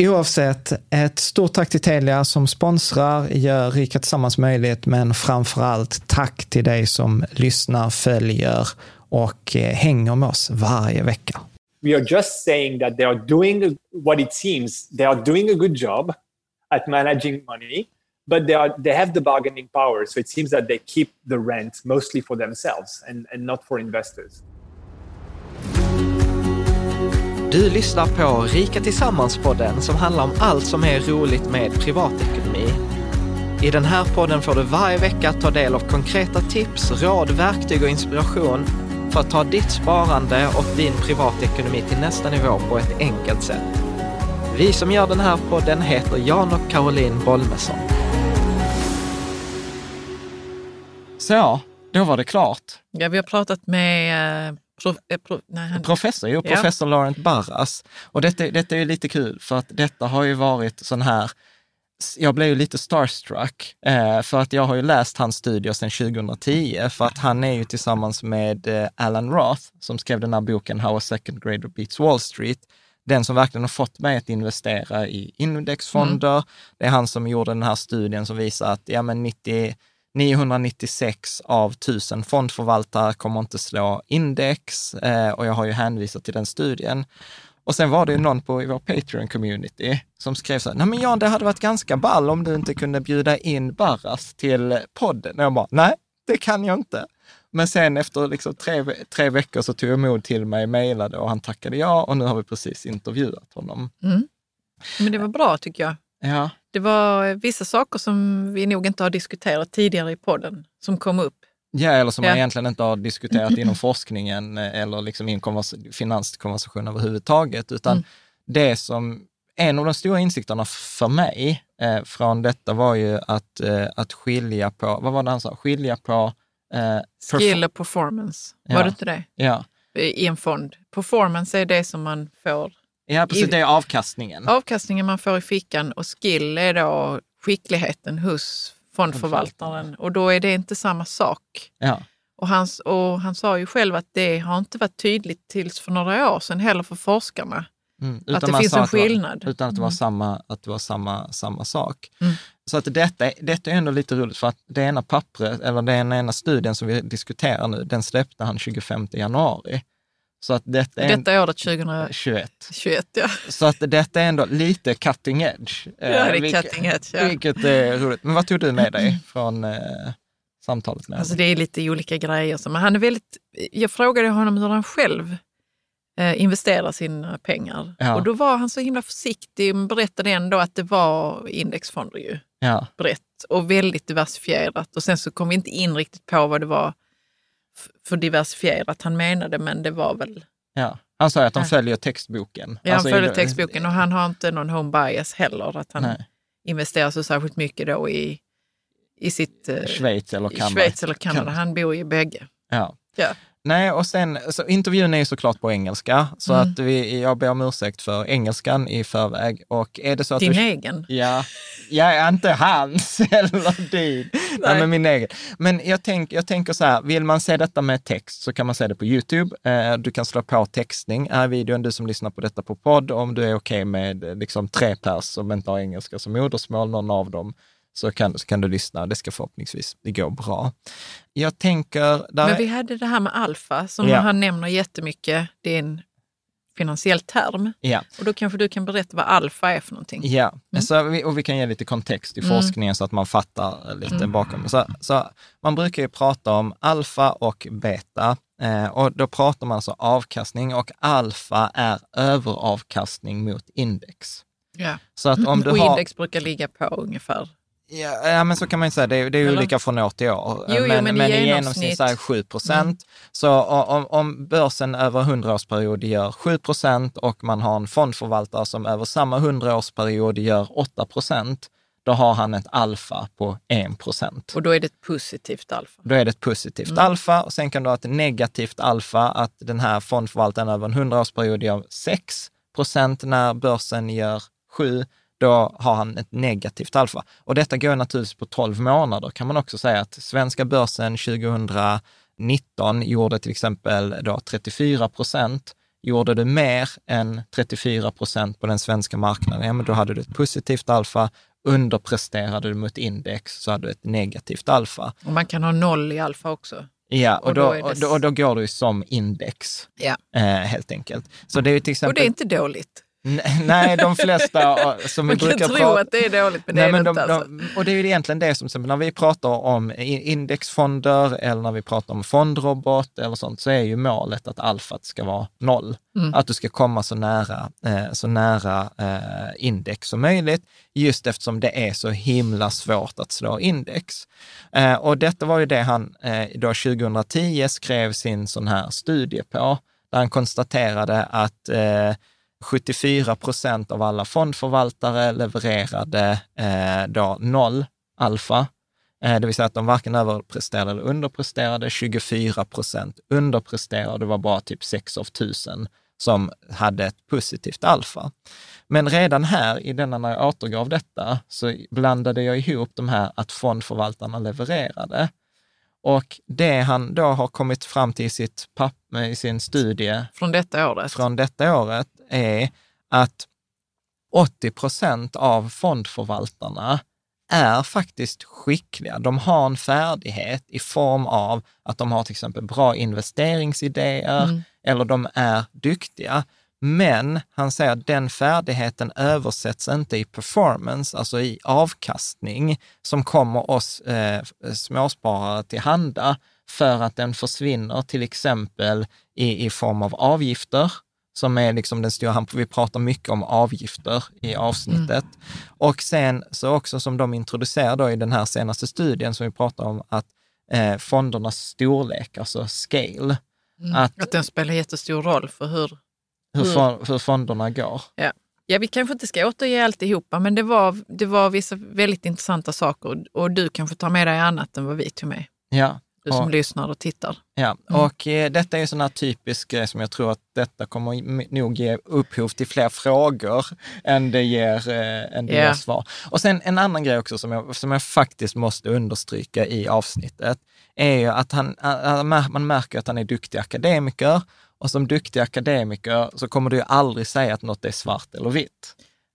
Oavsett, ett stort tack till Telia som sponsrar, gör Rika Tillsammans möjligt, men framför allt tack till dig som lyssnar, följer och eh, hänger med oss varje vecka. We are just saying that they are doing what it seems they are doing a good job at managing money, but they are they have the bargaining power. So it seems that they keep the rent mostly for themselves and, and not for investors. Du lyssnar på Rika Tillsammans-podden som handlar om allt som är roligt med privatekonomi. I den här podden får du varje vecka ta del av konkreta tips, råd, verktyg och inspiration för att ta ditt sparande och din privatekonomi till nästa nivå på ett enkelt sätt. Vi som gör den här podden heter Jan och Caroline Bolmesson. Så, då var det klart. Ja, vi har pratat med eh, prof, eh, nej, han... Professor, jo, Ja. professor Laurent Barras. Och detta, detta är ju lite kul, för att detta har ju varit sån här jag blev ju lite starstruck, eh, för att jag har ju läst hans studier sedan 2010, för att han är ju tillsammans med eh, Alan Roth, som skrev den här boken How a second grader beats Wall Street, den som verkligen har fått mig att investera i indexfonder. Det är han som gjorde den här studien som visar att ja, men 90, 996 av 1000 fondförvaltare kommer inte slå index eh, och jag har ju hänvisat till den studien. Och sen var det ju någon på i vår Patreon-community som skrev så här, nej men Jan, det hade varit ganska ball om du inte kunde bjuda in Barras till podden. Och jag bara, nej, det kan jag inte. Men sen efter liksom tre, tre veckor så tog jag mod till mig, mejlade och han tackade ja och nu har vi precis intervjuat honom. Mm. Men det var bra tycker jag. Ja, Det var vissa saker som vi nog inte har diskuterat tidigare i podden som kom upp. ja eller som Ja. man egentligen inte har diskuterat inom forskningen eh, eller liksom en konvers- finanskonversation överhuvudtaget, utan Mm. det som, en av de stora insikterna för mig eh, från detta var ju att, eh, att skilja på, vad var det han sa, skilja på eh, Skill och performance, Ja. var det inte det? Ja, I en fond. Performance är det som man får, ja precis, det är avkastningen. avkastningen man får i fickan och skill är då skickligheten hos fondförvaltaren och då är det inte samma sak. Ja. Och han, och han sa ju själv att det har inte varit tydligt tills för några år sedan heller för forskarna. Mm. Att det finns en att det var- skillnad. utan att det var, Mm. samma, att det var samma, samma sak. Mm. Så att detta, detta är ändå lite roligt för att det ena pappret, eller den ena studien som vi diskuterar nu, den släppte han 25 januari. Så att detta är Detta året 2021. 21. Ja, Så att detta är ändå lite cutting edge. ja det är vilket, cutting edge. Ja. vilket är roligt. Men vad tog du med dig från eh, samtalet med Alltså det är lite olika grejer. Så, men han är väldigt, jag frågade honom hur han själv eh, investerar sina pengar. Ja. Och då var han så himla försiktig men berättade ändå att det var indexfonder ju. Ja, Brett och väldigt diversifierat. Och sen så kom vi inte in riktigt på vad det var för diversifierat han menade, men det var väl... ja. Han sa att Ja. följer textboken. Ja, Alltså han följer i- textboken och han har inte någon home bias heller. Att han Nej. investerar så särskilt mycket då i, i sitt... eh, Schweiz eller Kanada. Schweiz eller Kanada. Kanada. Han bor i bägge. Ja. Ja. Nej, och sen, så intervjun är ju såklart på engelska, så Mm. att vi, jag ber om ursäkt för engelskan i förväg. Och är det så att Din du, egen. Ja, ja, inte hans eller din. Nej. Nej. men min egen. Men jag, tänk, jag tänker så här, vill man se detta med text så kan man se det på YouTube. Eh, du kan slå på textning. Är videon, du som lyssnar på detta på podd, om du är okej med eh, liksom, tre pers som inte har engelska som modersmål, någon av dem, så kan, så kan du lyssna. Det ska förhoppningsvis det går bra. Jag tänker... Där Men vi hade det här med alfa som Ja. han nämner jättemycket. Det är en finansiell term. Ja. Och då kanske du kan berätta vad alfa är för någonting. Ja, så vi, och vi kan ge lite kontext i Mm. forskningen så att man fattar lite Mm. bakom. Så, så man brukar ju prata om alfa och beta eh, och då pratar man alltså avkastning och alfa är överavkastning mot index. Ja. Så att om du och har... index brukar ligga på ungefär. Ja, ja, men så kan man ju säga. Det är, det är Eller? olika från år till år. Jo, jo, men, men i men genomsnitt- så är det 7 procent. Så o- om, om börsen över 100-årsperiod gör 7 procent och man har en fondförvaltare som över samma 100-årsperiod gör 8 procent, då har han ett alfa på 1 procent. Och då är det ett positivt alfa. Då är det ett positivt Mm. alfa och sen kan du ha ett negativt alfa, att den här fondförvaltaren över en 100-årsperiod gör 6 procent när börsen gör 7 då har han ett negativt alfa. Och detta går naturligtvis på 12 månader, kan man också säga att svenska börsen 2019 gjorde till exempel då 34 procent. Gjorde du mer än 34 procent på den svenska marknaden, ja men då hade du ett positivt alfa. Underpresterade du mot index så hade du ett negativt alfa. Och man kan ha noll i alfa också. Ja, och, Och då, då det- och, då, och går du som index, Ja. eh, helt enkelt. Så det är till Och exempel... det är inte dåligt. Nej, de flesta som vi Man kan brukar tro prata... att det är dåligt, men det Nej, är men det de, inte. Alltså. de, och det är ju egentligen det som, när vi pratar om indexfonder eller när vi pratar om fondrobot eller sånt, så är ju målet att alfat ska vara noll. Mm. Att du ska komma så nära, eh, så nära eh, index som möjligt, just eftersom det är så himla svårt att slå index. Eh, och detta var ju det han eh, då 2010 skrev sin sån här studie på, där han konstaterade att eh, 74 procent av alla fondförvaltare levererade eh, då noll alfa. Eh, det vill säga att de varken överpresterade eller underpresterade. 24 procent underpresterade, det var bara typ 6 av 1000 som hade ett positivt alfa. Men redan här, i denna när jag återgav detta, så blandade jag ihop de här att fondförvaltarna levererade. Och det han då har kommit fram till i, sitt papp, i sin studie Från detta året. från detta året är att 80 procent av fondförvaltarna är faktiskt skickliga. De har en färdighet i form av att de har till exempel bra investeringsidéer Mm. eller de är duktiga. Men han säger att den färdigheten översätts inte i performance, alltså i avkastning, som kommer oss eh, småsparare till handa för att den försvinner till exempel i, i form av avgifter, som är liksom den stora, vi pratar mycket om avgifter i avsnittet. Och sen så också som de introducerar då i den här senaste studien som vi pratar om, att eh, fondernas storlek, alltså scale, Mm. att Att den spelar jättestor roll för hur... hur, Mm. fon- hur fonderna går. Ja, vi kanske inte ska återge alltihopa, men det var, det var vissa väldigt intressanta saker och, och du kanske tar med dig annat än vad vi tog med. Ja, du som Och- lyssnar och tittar. Ja, och eh, detta är ju sån här typisk grej som jag tror att detta kommer nog ge upphov till fler frågor än det ger, eh, än det Ja. ger svar. Och sen en annan grej också som jag, som jag faktiskt måste understryka i avsnittet, är ju att han, man märker att han är duktig akademiker och som duktig akademiker så kommer du aldrig säga att något är svart eller vitt.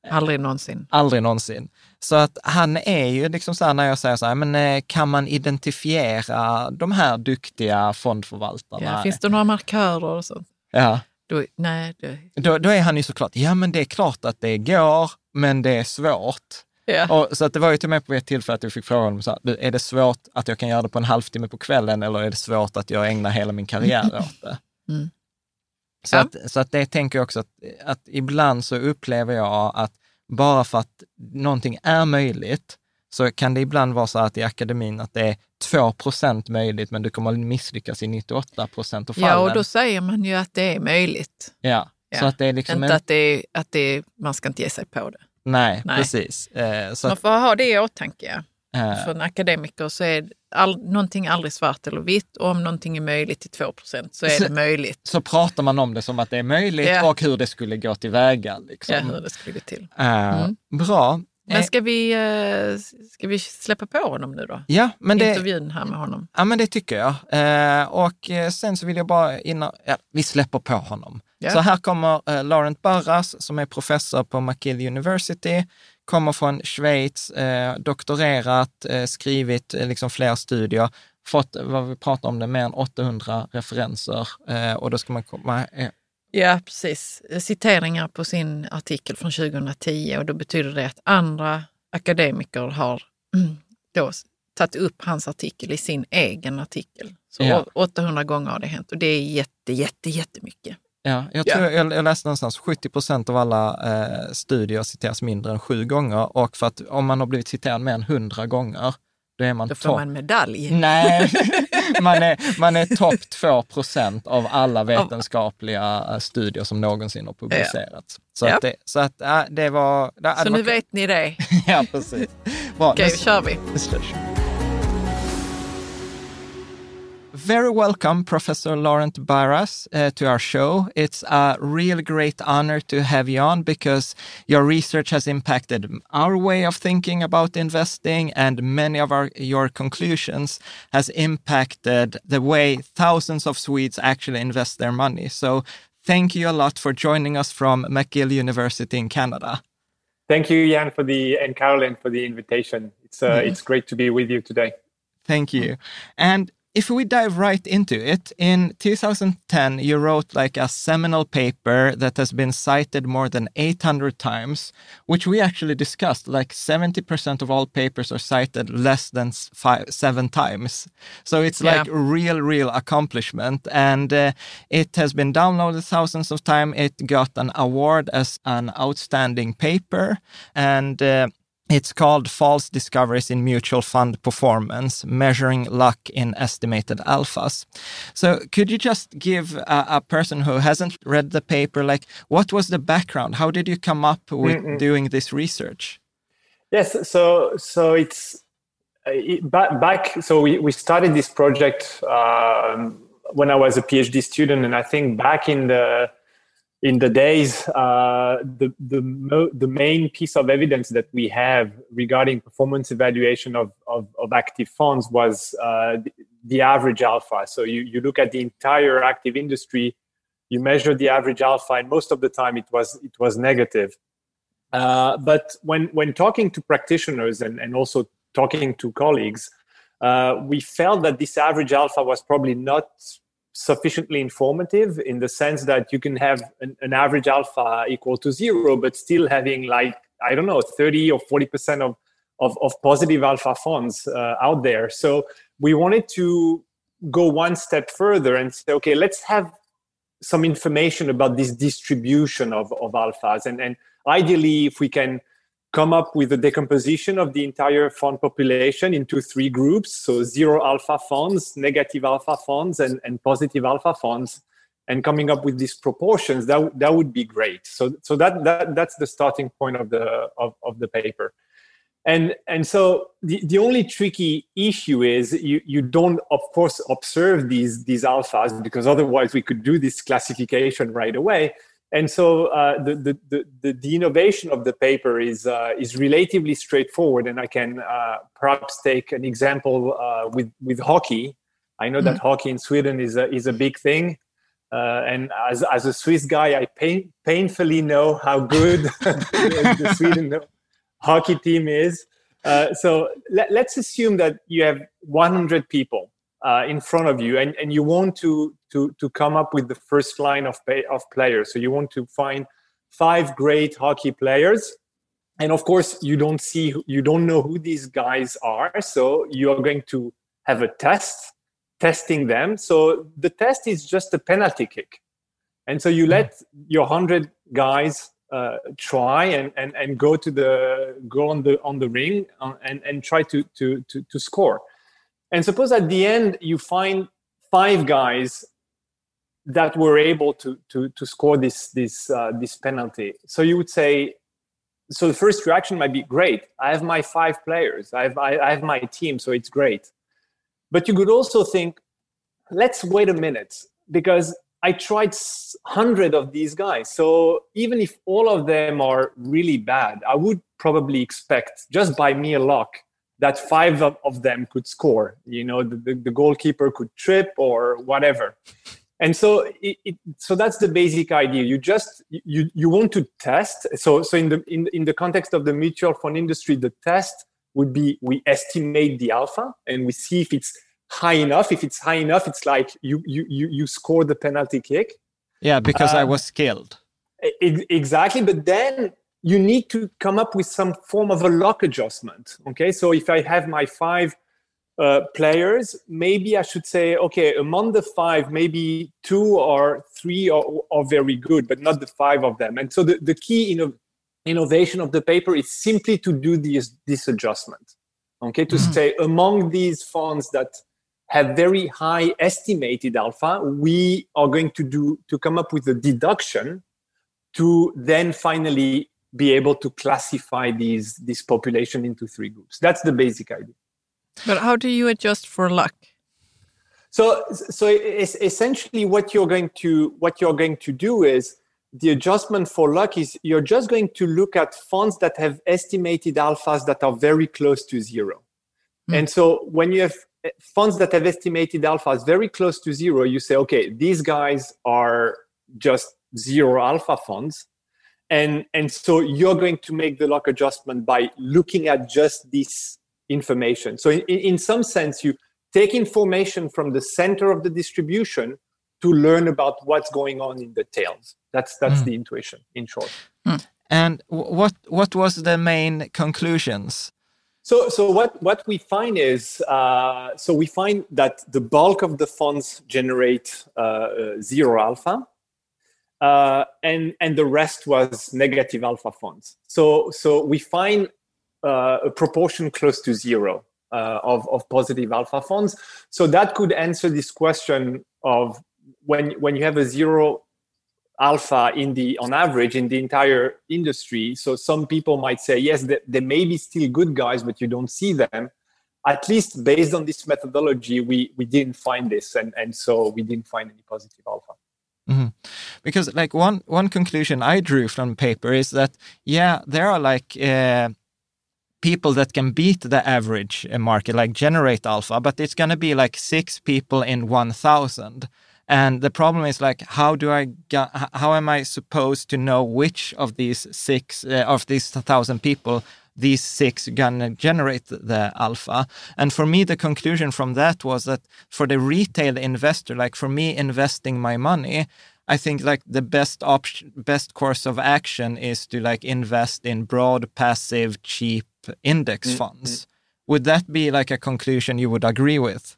Aldrig någonsin. Aldrig någonsin. Så att han är ju liksom så här när jag säger så här, men eh, kan man identifiera de här duktiga fondförvaltarna? Ja, finns det några markörer och sånt? Ja, Då, nej, det, då, då är han ju såklart, ja men det är klart att det går, men det är svårt. ja. Och, så att det var ju till och med på ett tillfälle att jag fick fråga honom, så här, "Du, är det svårt att jag kan göra det på en halvtimme på kvällen eller är det svårt att jag ägnar hela min karriär åt det? Mm. Så, Ja. att, så att det tänker jag också att, att ibland så upplever jag att bara för att någonting är möjligt så kan det ibland vara så att i akademin att det är 2% möjligt men du kommer att misslyckas i 98 procent av fallen. ja, och då säger man ju att det är möjligt. ja. Så Ja. att det är liksom inte en, att, det är, att det är, man ska inte ge sig på det. nej, Nej. precis. Eh, så Man att, får ha det i åtanke. Eh, För en akademiker så är all, någonting aldrig svart eller vitt. Och om någonting är möjligt till 2% så är Så- det möjligt. så pratar man om det som att det är möjligt Ja. och hur det skulle gå tillväga. Liksom. Ja, hur det skulle gå till. Eh, Mm. Bra. Men Eh, ska vi, ska vi släppa på honom nu då? ja, men det, Intervjun här med honom. ja, men det tycker jag. Och sen så vill jag bara innan, ja, vi släpper på honom. Ja. Så här kommer Laurent Barras som är professor på McGill University, kommer från Schweiz, eh, doktorerat, eh, skrivit eh, liksom flera studier, fått, vad vi pratar om det, mer än 800 referenser. Eh, och då ska man komma, eh, Ja, precis. Citeringar på sin artikel från 2010 och då betyder det att andra akademiker har mm, då tagit upp hans artikel i sin egen artikel. Så Ja. å- 800 gånger har det hänt och det är jätte, jätte, jättemycket. Ja, jag, Ja. tror, jag, jag läste någonstans 70 procent av alla eh, studier citeras mindre än sju gånger och för att om man har blivit citerad mer än 100 gånger, då är man Då får man medalj. Nej, man är, man är topp 2 procent av alla vetenskapliga eh, studier som någonsin har publicerats. Så Ja. att, det, så att äh, det var... Det, Så det nu var, vet ni det. Ja, precis. Bra, Okej, nu- kör vi. nu Very welcome, Professor Laurent Barras, uh, to our show. It's a real great honor to have you on because your research has impacted our way of thinking about investing, and many of our your conclusions has impacted the way thousands of Swedes actually invest their money. So, thank you a lot for joining us from McGill University in Canada. Thank you, Jan, for the and Caroline for the invitation. It's uh, it's great to be with you today. Thank you. And if we dive right into it, in 2010, you wrote like a seminal paper that has been cited more than 800 times, which we actually discussed. Like 70% of all papers are cited less than five, seven times. So it's like Yeah. a real, real accomplishment. And uh, it has been downloaded thousands of times. It got an award as an outstanding paper. And uh, it's called False Discoveries in Mutual Fund Performance Measuring Luck in Estimated Alphas. So, could you just give a, a person who hasn't read the paper, like, what was the background? How did you come up with doing this research? Yes, so so it's uh, it, back, back. So we, we started this project um, when I was a PhD student, and I think back in the in the days, uh, the the mo- the main piece of evidence that we have regarding performance evaluation of of, of active funds was uh, the, the average alpha. So you you look at the entire active industry, you measure the average alpha, and most of the time it was it was negative. Uh, but when when talking to practitioners and, and also talking to colleagues, uh, we felt that this average alpha was probably not sufficiently informative in the sense that you can have an, an average alpha equal to zero, but still having like I don't know, 30 or 40 percent of, of of positive alpha funds uh, out there. So we wanted to go one step further and say, okay, let's have some information about this distribution of, of alphas and, and ideally if we can come up with a decomposition of the entire fund population into three groups. So zero alpha funds negative alpha funds and, and positive alpha funds and coming up with these proportions that, that would be great. So so that, that that's the starting point of the of, of the paper. And and so the, the only tricky issue is you you don't of course observe these these alphas because otherwise we could do this classification right away and so uh, the, the, the, the, innovation of the paper is, uh, is relatively straightforward. And I can uh, perhaps take an example uh, with, with hockey. I know mm-hmm. that hockey in Sweden is a, is a big thing. Uh, and as, as a Swiss guy, I pain, painfully know how good the Sweden hockey team is. Uh, so let, us assume that you have 100 people uh, in front of you and, and you want to, to, to come up with the first line of, pay, of players. So you want to find five great hockey players. And of course, you don't see, you don't know who these guys are. So you are going to have a test testing them. So the test is just a penalty kick. And so you let your 100 guys uh, try and, and, and go to the go on the on the ring uh, and, and try to, to, to, to score and suppose at the end you find five guys that were able to to to score this this uh, this penalty. So you would say, so the first reaction might be great. I have my five players. I have I, I have my team, so it's great. But you could also think, let's wait a minute because I tried hundred of these guys. So even if all of them are really bad, I would probably expect just by mere luck that five of, them could score. You know, the, the, the, goalkeeper could trip or whatever. And so, it, it, so that's the basic idea. You just you you want to test. So so in the in, in the context of the mutual fund industry, the test would be we estimate the alpha and we see if it's high enough. If it's high enough, it's like you you you, you score the penalty kick. Yeah, because um, I was skilled. Exactly, but then you need to come up with some form of a lock adjustment. Okay, so if I have my five uh, players, maybe I should say, okay, among the five, maybe two or three are, are very good, but not the five of them. And so the, the key inno- innovation of the paper is simply to do this, this adjustment. Okay, to mm-hmm. say among these funds that have very high estimated alpha, we are going to do to come up with a deduction to then finally be able to classify these this population into three groups. That's the basic idea. But how do you adjust for luck? So, so essentially, what you're going to what you're going to do is the adjustment for luck is you're just going to look at funds that have estimated alphas that are very close to zero. Mm. And so, when you have eh, funds that have estimated alphas very close to zero, you say, okay, these guys are just zero alpha funds and and so you're going to make the lock adjustment by looking at just this information so in, in some sense you take information from the center of the distribution to learn about what's going on in the tails that's that's mm. the intuition in short mm. and what what was the main conclusions so, so what, what we find is, uh, so we find that the bulk of the funds generate uh, uh zero alpha, uh, and and the rest was negative alpha funds. So so we find uh, a proportion close to zero uh, of of positive alpha funds. So that could answer this question of when when you have a zero alpha in the on average in the entire industry. So some people might say yes, there, there may be still good guys, but you don't see them. At least based on this methodology, we we didn't find this, and and so we didn't find any positive alpha. Mm-hmm. Because like one one conclusion I drew from the paper is that yeah there are like uh, people that can beat the average uh, market like generate alpha, but it's going to be like six people in one thousand. And the problem is like, how do I how am I supposed to know which of these six uh, of these thousand people these six gonna generate the alpha. And for me, the conclusion from that was that for the retail investor, like for me investing my money, I think like the best option, best course of action is to like invest in broad, passive, cheap index mm funds. Would that be like a conclusion you would agree with?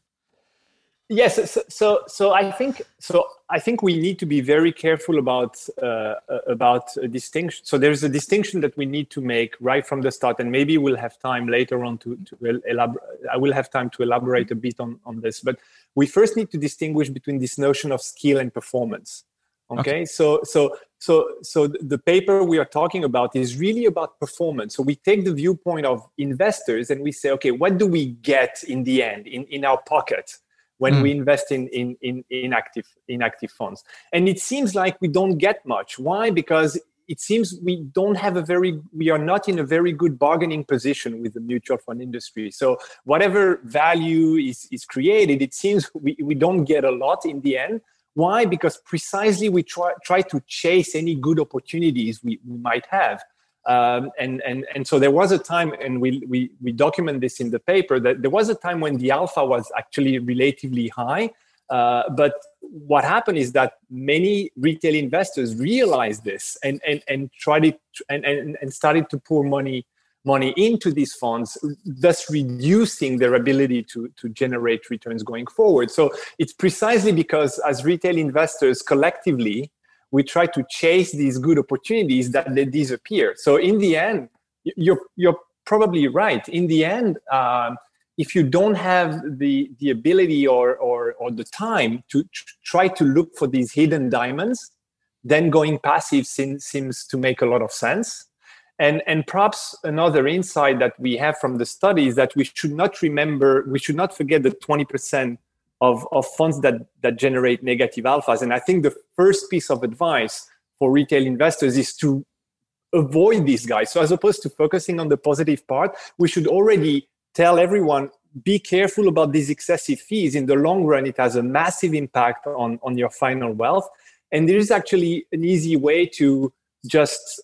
Yes, so, so, so I think so. I think we need to be very careful about uh, about a distinction. So there's a distinction that we need to make right from the start, and maybe we'll have time later on to, to elaborate. I will have time to elaborate a bit on on this, but we first need to distinguish between this notion of skill and performance. Okay? Okay. So so so so the paper we are talking about is really about performance. So we take the viewpoint of investors and we say, okay, what do we get in the end in, in our pocket when Mm. we invest in, in in in active in active funds? And it seems like we don't get much. Why? Because it seems we don't have a very we are not in a very good bargaining position with the mutual fund industry so whatever value is is created it seems we, we don't get a lot in the end why? Because precisely we try try to chase any good opportunities we, we might have. Um, and and and so there was a time and we, we we document this in the paper that there was a time when the alpha was actually relatively high. Uh, but what happened is that many retail investors realized this and and and tried it and, and, and started to pour money money into these funds, thus reducing their ability to, to generate returns going forward. So it's precisely because as retail investors collectively, we try to chase these good opportunities that they disappear. So in the end, you're you're probably right. In the end, um, if you don't have the the ability or or, or the time to try to look for these hidden diamonds then going passive seems, seems to make a lot of sense and and perhaps another insight that we have from the study is that we should not remember we should not forget the 20% of, of funds that that generate negative alphas. And i think the first piece of advice for retail investors is to avoid these guys. So as opposed to focusing on the positive part we should already tell everyone be careful about these excessive fees. In the long run it has a massive impact on on your final wealth. And there is actually an easy way to just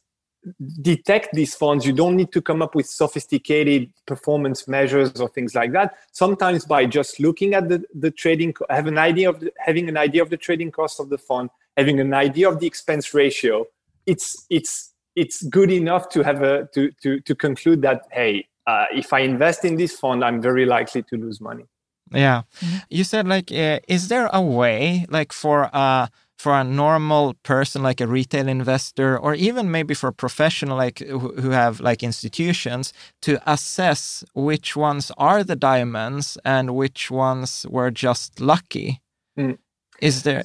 detect these funds you don't need to come up with sophisticated performance measures or things like that. Sometimes by just looking at the, the trading have an idea of the, having an idea of the trading cost of the fund having an idea of the expense ratio it's it's it's good enough to have a to to, to conclude that hey uh, if i invest in this fund i'm very likely to lose money. Yeah. You said like, uh, is there a way like for a for a normal person like a retail investor or even maybe for a professional like who, who have like institutions to assess which ones are the diamonds and which ones were just lucky? Mm. Is there?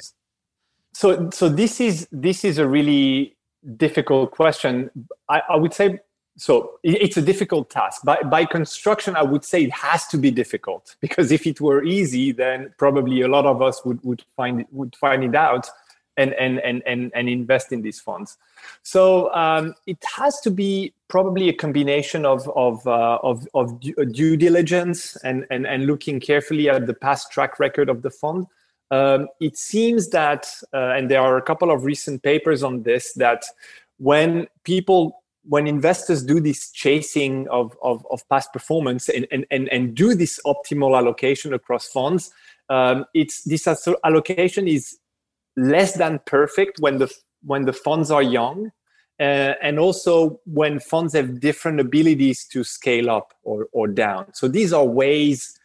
so so this is this is a really difficult question i, I would say so it's a difficult task by, by construction i would say it has to be difficult because if it were easy then probably a lot of us would, would find it would find it out and and and and, and invest in these funds. So um, it has to be probably a combination of of uh, of, of due, due diligence and, and and looking carefully at the past track record of the fund. Um, it seems that, uh, and there are a couple of recent papers on this, that when people, when investors do this chasing of, of, of past performance and, and, and, and do this optimal allocation across funds, um, it's this allocation is less than perfect when the when the funds are young, uh, and also when funds have different abilities to scale up or, or down. So these are ways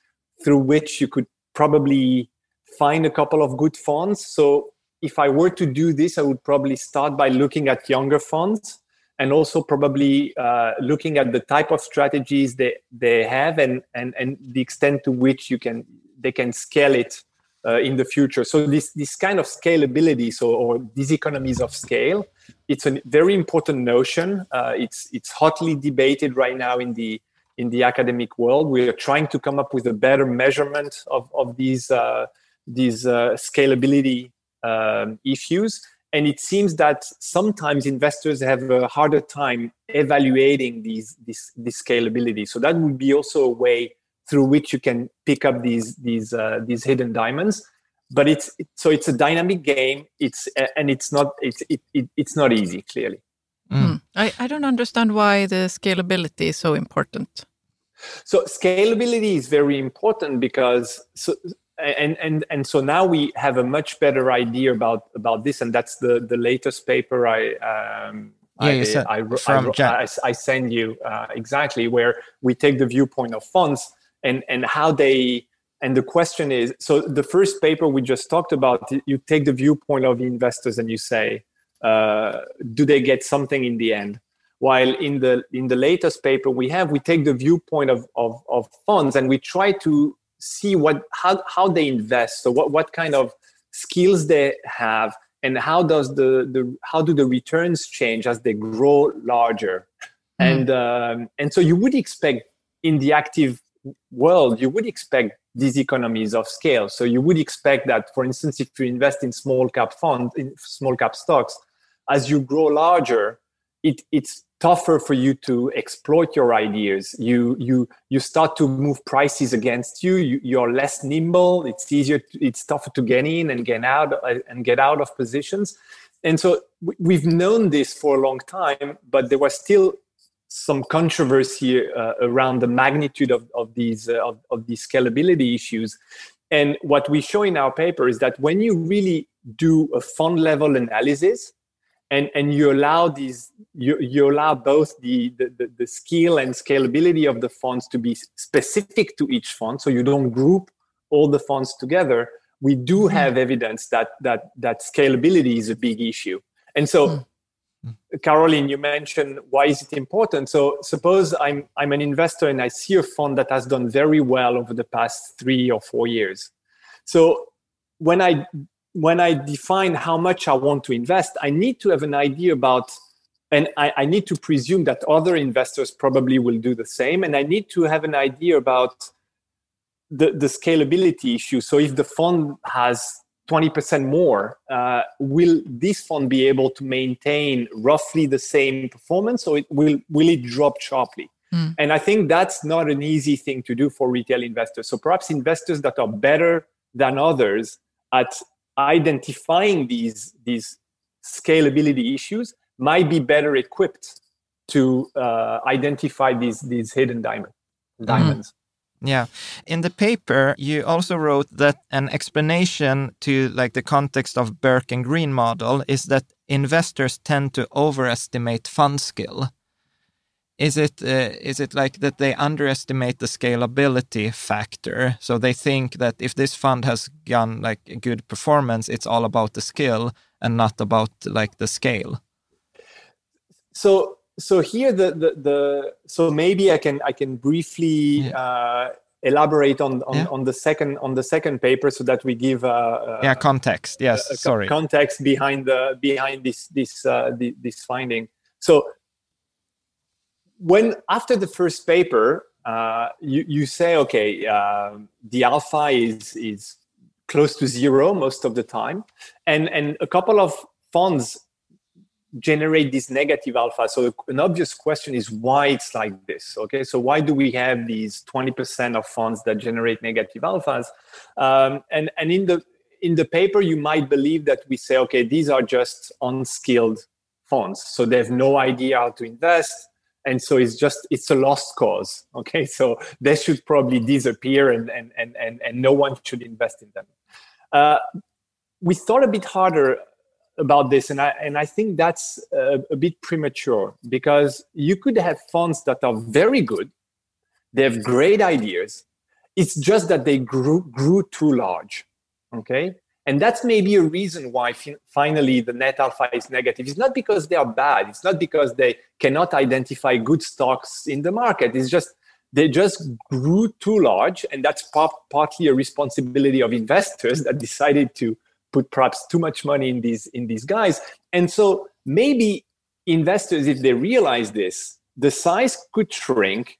through which you could probably find a couple of good funds. So if I were to do this, I would probably start by looking at younger funds and also probably uh, looking at the type of strategies they, they have and, and, and the extent to which you can they can scale it uh, in the future. So this this kind of scalability, so or these economies of scale, it's a very important notion. Uh, it's it's hotly debated right now in the in the academic world. We are trying to come up with a better measurement of of these uh, these uh, scalability um, issues. And it seems that sometimes investors have a harder time evaluating these this, this scalability. So that would be also a way through which you can pick up these these uh, these hidden diamonds. But it's so it's a dynamic game. It's and it's not it's it, it it's not easy. Clearly. Mm. I, I don't understand why the scalability is so important. So scalability is very important because so and and and so now we have a much better idea about about this, and that's the the latest paper I. Um, Yeah, I, I, I, I, I, I send you uh, exactly where we take the viewpoint of funds and and how they and the question is so the first paper we just talked about you take the viewpoint of the investors and you say uh, do they get something in the end? While in the in the latest paper we have we take the viewpoint of of, of funds and we try to see what how, how they invest. So what, what kind of skills they have and how does the, the how do the returns change as they grow larger? Mm. and um, and so you would expect in the active world you would expect these economies of scale. So you would expect that for instance if you invest in small cap funds in small cap stocks as you grow larger it, it's tougher for you to exploit your ideas. You you you start to move prices against you, you are less nimble. It's easier to, it's tougher to get in and get out and get out of positions. And so we've known this for a long time but there was still some controversy uh, around the magnitude of, of these uh, of, of these scalability issues and what we show in our paper is that when you really do a fund level analysis and and you allow these you, you allow both the, the the skill and scalability of the funds to be specific to each fund so you don't group all the funds together we do mm-hmm. have evidence that that that scalability is a big issue and so mm. Caroline, you mentioned why is it important? So suppose I'm I'm an investor and I see a fund that has done very well over the past three or four years. So when I when I define how much I want to invest, I need to have an idea about, and I, I, need to presume that other investors probably will do the same. And I need to have an idea about the, the scalability issue. So if the fund has 20% more, uh, will this fund be able to maintain roughly the same performance or it will, will it drop sharply? Mm. And I think that's not an easy thing to do for retail investors. So perhaps investors that are better than others at identifying these these scalability issues might be better equipped to uh, identify these these hidden diamond, diamonds. Mm. Yeah. In the paper, you also wrote that an explanation to like the context of Berk and Green model is that investors tend to overestimate fund skill. Is it uh, is it like that they underestimate the scalability factor? So they think that if this fund has gone like a good performance it's all about the skill and not about like the scale. So so here the the, the so maybe i can i can briefly yeah. uh, elaborate on on, yeah. on the second on the second paper so that we give uh, uh yeah context yes sorry context behind the behind this this uh, this finding so when after the first paper, uh, you, you say, okay, uh, the alpha is is close to zero most of the time, and and a couple of funds generate this negative alpha. So an obvious question is why it's like this. Okay, so why do we have these twenty percent of funds that generate negative alphas? Um, and and in the in the paper, you might believe that we say, okay, these are just unskilled funds, so they have no idea how to invest and so it's just it's a lost cause okay so they should probably disappear and and and and, and no one should invest in them uh, we thought a bit harder about this and i and i think that's a, a bit premature because you could have funds that are very good they have great ideas it's just that they grew grew too large okay and that's maybe a reason why fin- finally the net alpha is negative. It's not because they are bad. It's not because they cannot identify good stocks in the market. It's just they just grew too large. And that's partly a responsibility of investors that decided to put perhaps too much money in these in these guys. And so maybe investors, if they realize this, the size could shrink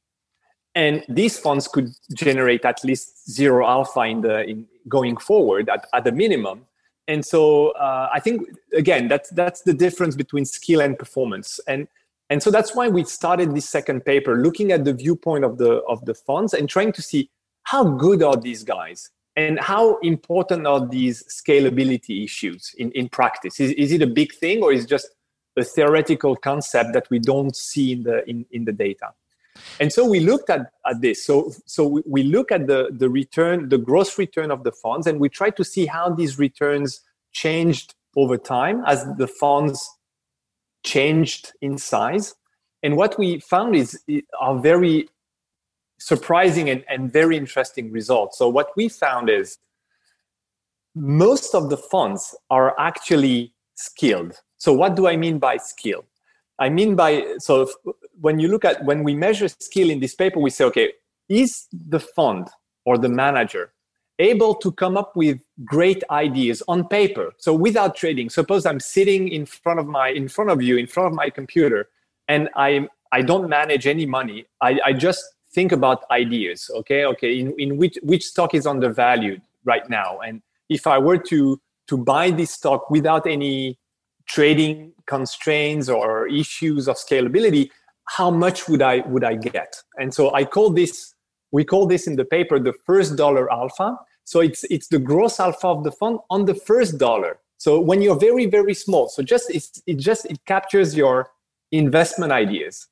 and these funds could generate at least zero alpha in the in going forward at, at the minimum. And so uh, i think again that's that's the difference between skill and performance. And and so that's why we started this second paper looking at the viewpoint of the of the funds and trying to see how good are these guys and how important are these scalability issues in, in practice is, is it a big thing or is just a theoretical concept that we don't see in the in, in the data and so we looked at, at this. So, so we look at the, the return, the gross return of the funds, and we try to see how these returns changed over time as the funds changed in size. And what we found is are very surprising and, and very interesting results. So what we found is most of the funds are actually skilled. So what do I mean by skill? I mean by so when you look at when we measure skill in this paper, we say, okay, is the fund or the manager able to come up with great ideas on paper. So without trading, suppose I'm sitting in front of my in front of you, in front of my computer, and I I don't manage any money. I, I just think about ideas. Okay, okay, in, in which which stock is undervalued right now, and if I were to to buy this stock without any trading constraints or issues of scalability, how much would I would I get? And so I call this we call this in the paper the first dollar alpha. So it's it's the gross alpha of the fund on the first dollar. So when you're very very small, so just it's, it just it captures your investment ideas.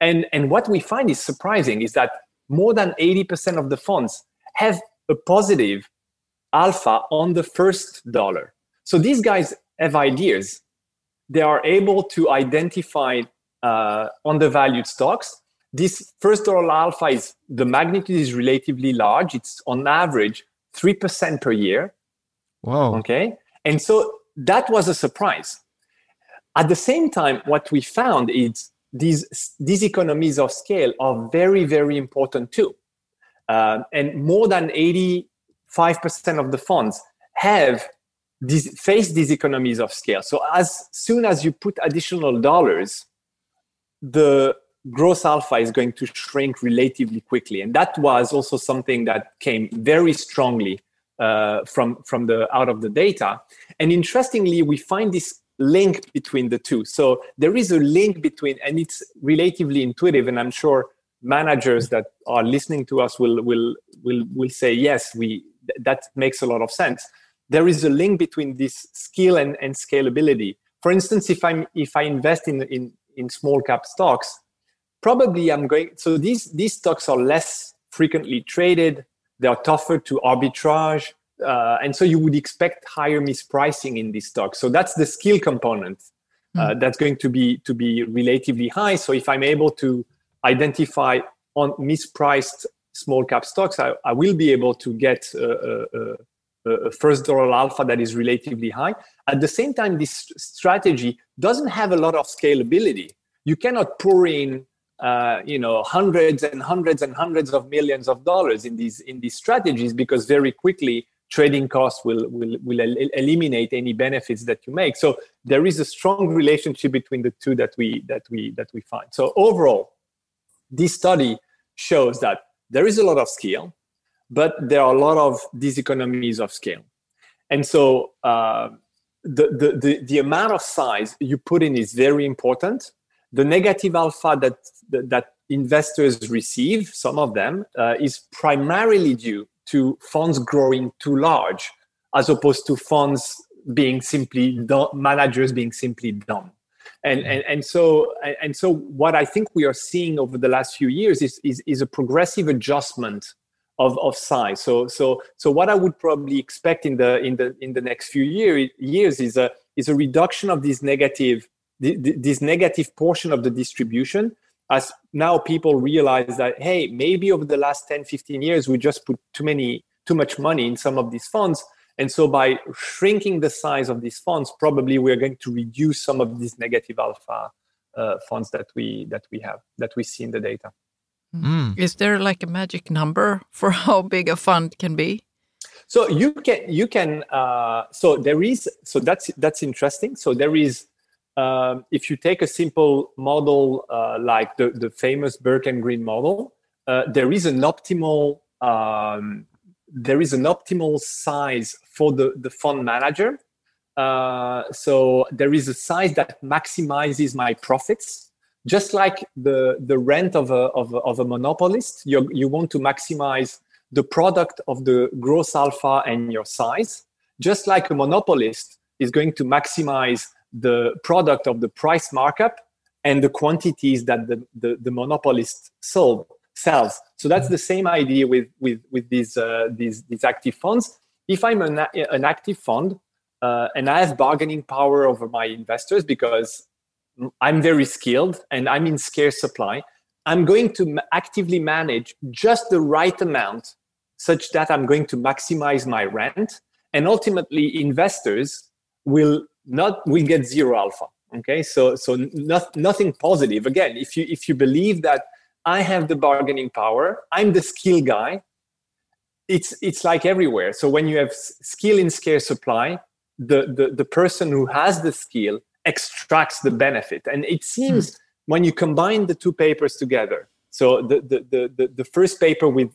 And and what we find is surprising is that more than 80% of the funds have a positive alpha on the first dollar. So these guys have ideas. They are able to identify uh, undervalued stocks. This first dollar alpha is the magnitude is relatively large. It's on average 3% per year. Wow. Okay. And so that was a surprise. At the same time, what we found is these, these economies of scale are very, very important too. Uh, and more than 85% of the funds have these, face these economies of scale. So as soon as you put additional dollars, the gross alpha is going to shrink relatively quickly. And that was also something that came very strongly uh, from, from the out of the data. And interestingly, we find this link between the two. So there is a link between, and it's relatively intuitive. And I'm sure managers that are listening to us will will will will say yes, we that makes a lot of sense. There is a link between this skill and, and scalability. For instance, if I'm if I invest in in in small cap stocks, probably I'm going. So these these stocks are less frequently traded. They are tougher to arbitrage, uh, and so you would expect higher mispricing in these stocks. So that's the skill component uh, mm. that's going to be to be relatively high. So if I'm able to identify on mispriced small cap stocks, I, I will be able to get a, a, a first dollar alpha that is relatively high. At the same time, this strategy doesn't have a lot of scalability. You cannot pour in uh, you know hundreds and hundreds and hundreds of millions of dollars in these in these strategies because very quickly trading costs will will will el- eliminate any benefits that you make. So there is a strong relationship between the two that we that we that we find. So overall this study shows that there is a lot of skill but there are a lot of these economies of scale. And so uh, the, the, the, the amount of size you put in is very important. The negative alpha that, that investors receive, some of them, uh, is primarily due to funds growing too large, as opposed to funds being simply dumb, managers being simply dumb. And, mm-hmm. and, and so and so what I think we are seeing over the last few years is, is, is a progressive adjustment of, of size. So so so what I would probably expect in the in the in the next few year, years is a is a reduction of this negative this negative portion of the distribution as now people realize that hey maybe over the last 10 15 years we just put too many too much money in some of these funds and so by shrinking the size of these funds probably we're going to reduce some of these negative alpha uh, funds that we that we have that we see in the data Mm. Is there like a magic number for how big a fund can be? So you can you can uh, so there is so that's that's interesting. So there is um, if you take a simple model uh, like the the famous Berk and Green model, uh, there is an optimal um, there is an optimal size for the the fund manager. Uh, so there is a size that maximizes my profits just like the, the rent of a, of a, of a monopolist, you, you want to maximize the product of the gross alpha and your size. Just like a monopolist is going to maximize the product of the price markup and the quantities that the, the, the monopolist sold sells. So that's the same idea with with with these uh, these these active funds. If I'm an, an active fund uh, and I have bargaining power over my investors because I'm very skilled and I'm in scarce supply. I'm going to actively manage just the right amount such that I'm going to maximize my rent. And ultimately, investors will not we get zero alpha. Okay, so so not, nothing positive. Again, if you if you believe that I have the bargaining power, I'm the skill guy, it's it's like everywhere. So when you have skill in scarce supply, the the, the person who has the skill extracts the benefit, and it seems mm. when you combine the two papers together. So the the the the, the first paper with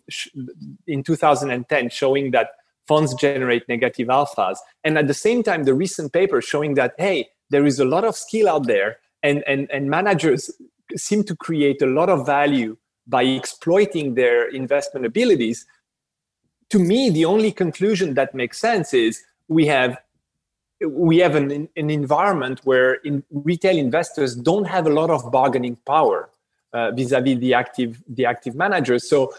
in 2010 showing that funds generate negative alphas, and at the same time the recent paper showing that hey there is a lot of skill out there, and and and managers seem to create a lot of value by exploiting their investment abilities to me, the only conclusion that makes sense is we have we have an, an environment where in retail investors don't have a lot of bargaining power uh, vis-a-vis the active the active managers. So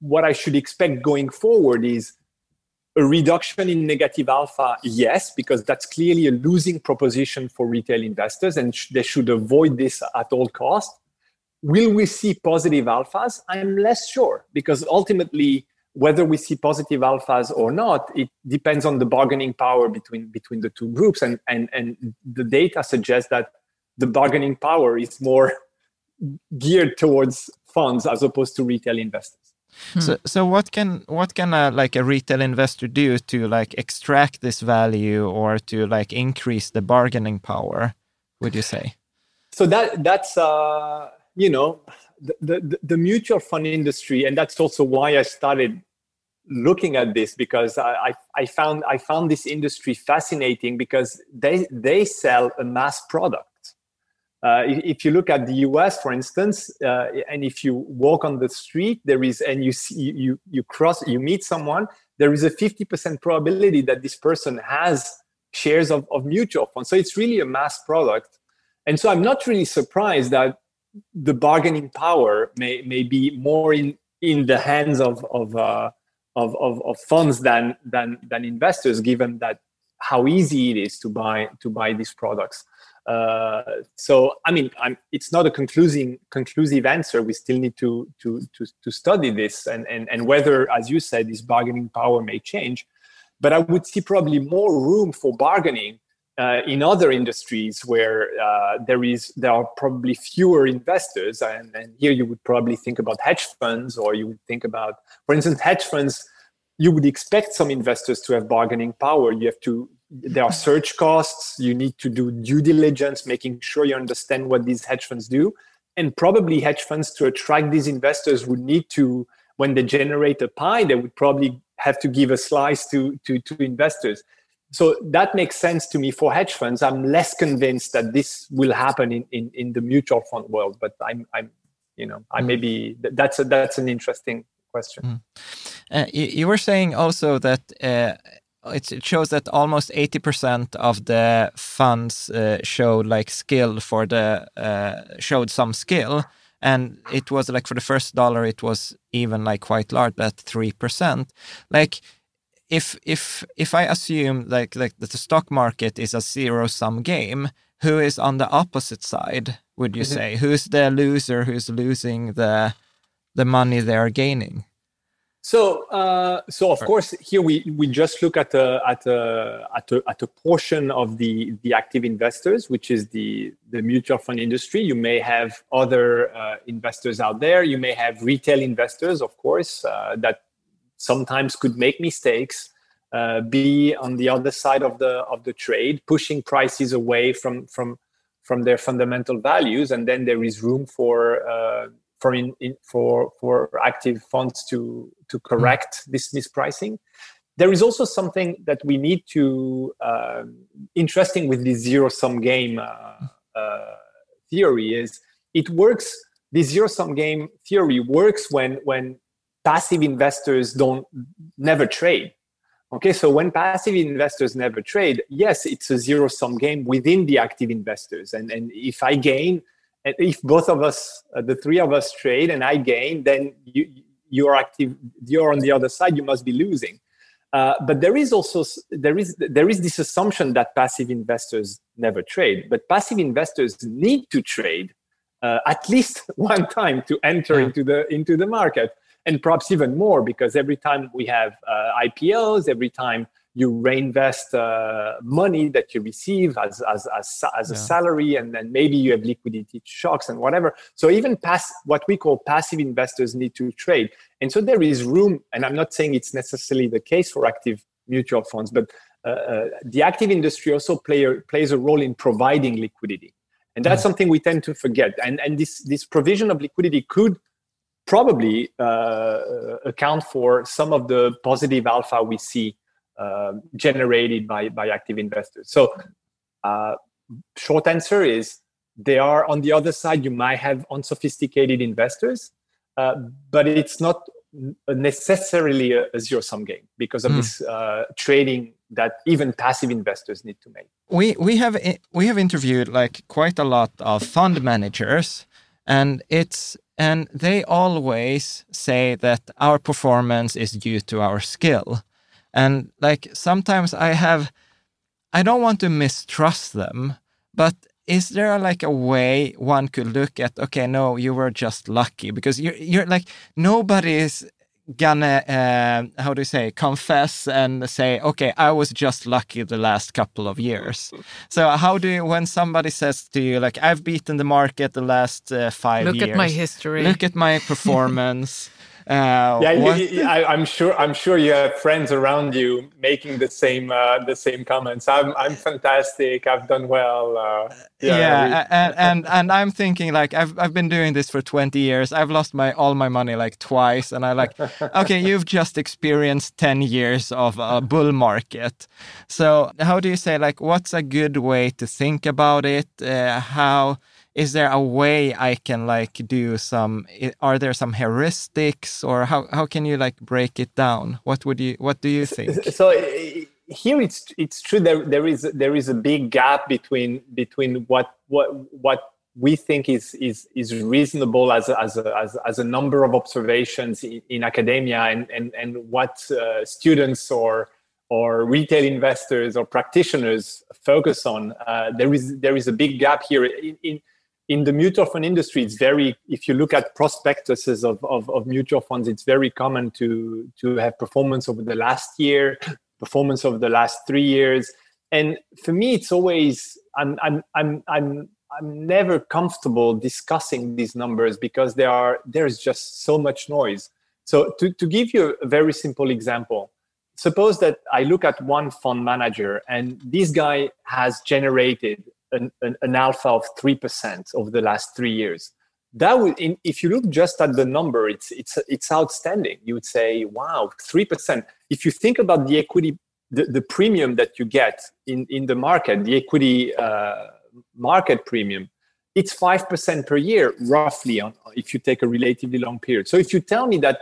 what I should expect going forward is a reduction in negative alpha, yes, because that's clearly a losing proposition for retail investors, and sh- they should avoid this at all costs. Will we see positive alphas? I'm less sure because ultimately whether we see positive alphas or not, it depends on the bargaining power between between the two groups. And and and the data suggests that the bargaining power is more geared towards funds as opposed to retail investors. Hmm. So, so what can what can a, like a retail investor do to like extract this value or to like increase the bargaining power? Would you say? So that that's uh, you know the, the, the mutual fund industry, and that's also why I started looking at this because I, I found I found this industry fascinating because they they sell a mass product. Uh, if you look at the U.S., for instance, uh, and if you walk on the street, there is and you see you you cross you meet someone, there is a fifty percent probability that this person has shares of, of mutual funds. So it's really a mass product, and so I'm not really surprised that the bargaining power may may be more in in the hands of of uh, of, of, of funds than than than investors, given that how easy it is to buy to buy these products. So I mean, I'm, it's not a conclusive conclusive answer. We still need to to to, to study this and, and and whether, as you said, this bargaining power may change. But I would see probably more room for bargaining uh, in other industries where uh, there is there are probably fewer investors and, and, here you would probably think about hedge funds or you would think about for instance hedge funds you would expect some investors to have bargaining power you have to there are search costs you need to do due diligence making sure you understand what these hedge funds do and probably hedge funds to attract these investors would need to when they generate a pie they would probably have to give a slice to to, to investors so that makes sense to me for hedge funds. I'm less convinced that this will happen in, in, in the mutual fund world, but I'm, I'm you know, I mm. maybe that's a, that's an interesting question. Mm. Uh, you, you, were saying also that uh, it it shows that almost 80% of the funds uh, showed like skill for the, uh, showed some skill. And it was like for the first dollar, it was even like quite large, at 3%. Like, if if if I assume like like that the stock market is a zero sum game, who is on the opposite side? Would you mm-hmm. say who's the loser? Who's losing the the money they are gaining? So, uh, so of course, here we, we just look at a, at a, at a, at a portion of the, the active investors, which is the, the mutual fund industry. You may have other uh, investors out there. You may have retail investors, of course, uh, that sometimes could make mistakes, uh, be on the other side of the of the trade, pushing prices away from from from their fundamental values, and then there is room for uh, for in, in, for for active funds to to correct mm. this mispricing. There is also something that we need to uh, interesting with the zero sum game uh, uh, theory is it works. The zero sum game theory works when when passive investors don't never trade. Okay, so when passive investors never trade, yes, it's a zero sum game within the active investors. And, and if I gain, and if both of us, uh, the three of us trade and I gain, then you, you're active, you're on the other side, you must be losing. Uh, but there is also there is there is this assumption that passive investors never trade, but passive investors need to trade uh, at least one time to enter yeah. into the into the market and perhaps even more because every time we have uh, IPOs, every time you reinvest uh, money that you receive as as as, as a Yeah. salary, and then maybe you have liquidity shocks and whatever. So even pass what we call passive investors need to trade, and so there is room. And I'm not saying it's necessarily the case for active mutual funds, but uh, uh, the active industry also play a, plays a role in providing liquidity, and that's something we tend to forget. And and this this provision of liquidity could probably uh, account for some of the positive alpha we see uh, generated by by active investors. So, uh, short answer is they are on the other side. You might have unsophisticated investors, uh, but it's not necessarily a, a zero sum game because of Mm. this uh, trading that even passive investors need to make. we we have we have interviewed like quite a lot of fund managers and it's and they always say that our performance is due to our skill and like sometimes i have i don't want to mistrust them but is there like a way one could look at okay no you were just lucky? Because you're you're like nobody is gonna uh, how do you say confess and say okay i was just lucky the last couple of years. So how do you when somebody says to you like i've beaten the market the last uh, five Look years look at my history. look at my performance uh, yeah, you- you- I, I'm sure. I'm sure you have friends around you making the same uh, the same comments. I'm I'm fantastic. I've done well. Uh, yeah, a- and, and and i'm thinking like i've i've been doing this for 20 years i've lost my all my money like twice and i like okay you've just experienced 10 years of a bull market so how do you say like what's a good way to think about it uh, how is there a way i can like do some are there some heuristics or how how can you like break it down? What would you what do you think? so here it's it's true there there is there is a big gap between between what what what we think is is is reasonable as a, as a, as, as a number of observations in, in academia and and and what uh, students or or retail investors or practitioners focus on uh, there is there is a big gap here in, in in the mutual fund industry, it's very, if you look at prospectuses of, of, of, mutual funds, it's very common to, to have performance over the last year, performance over the last three years. And for me, it's always, I'm, I'm, I'm, I'm, I'm never comfortable discussing these numbers because there are, there's just so much noise. So to, to give you a very simple example, suppose that I look at one fund manager and this guy has generated an, an, an, alpha of 3% over the last three years. That would, in, if you look just at the number, it's, it's, it's outstanding. You would say, wow, 3%. If you think about the equity, the, the premium that you get in, in the market, the equity uh, market premium, it's 5% per year, roughly, on, if you take a relatively long period. So if you tell me that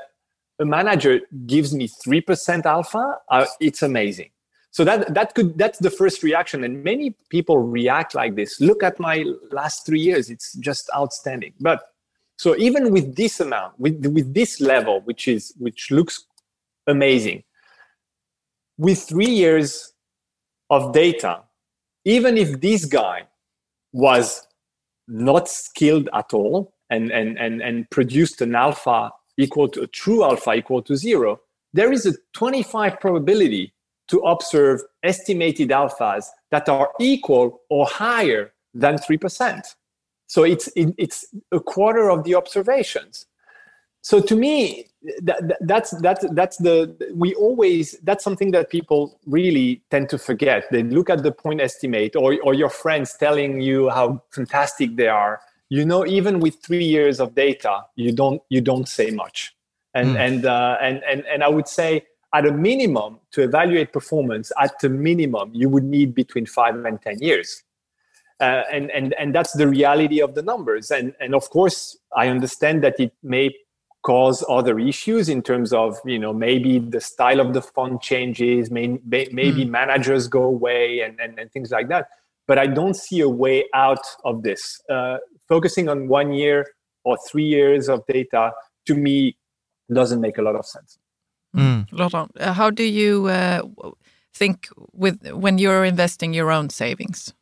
a manager gives me 3% alpha, uh, it's amazing so that that could that's the first reaction. And many people react like this. Look at my last three years. It's just outstanding. But so even with this amount with with this level which is which looks amazing with three years of data even if this guy was not skilled at all and and and, and produced an alpha equal to a true alpha equal to zero there is a 25 probability to observe estimated alphas that are equal or higher than 3%. So it's, it, it's a quarter of the observations. So to me, that, that's, that's, that's the, we always, that's something that people really tend to forget. They look at the point estimate or, or your friends telling you how fantastic they are. You know, even with three years of data, you don't, you don't say much. And, mm. and, uh, and, and, and I would say, at a minimum, to evaluate performance, at the minimum, you would need between five and 10 years. Uh, and, and, and that's the reality of the numbers. And, and of course, I understand that it may cause other issues in terms of, you know, maybe the style of the fund changes, may, may, maybe mm. managers go away and, and, and things like that. But I don't see a way out of this. Uh, focusing on one year or three years of data, to me, doesn't make a lot of sense. Mm. Laurent, uh, how do you uh, think with when you're investing your own savings?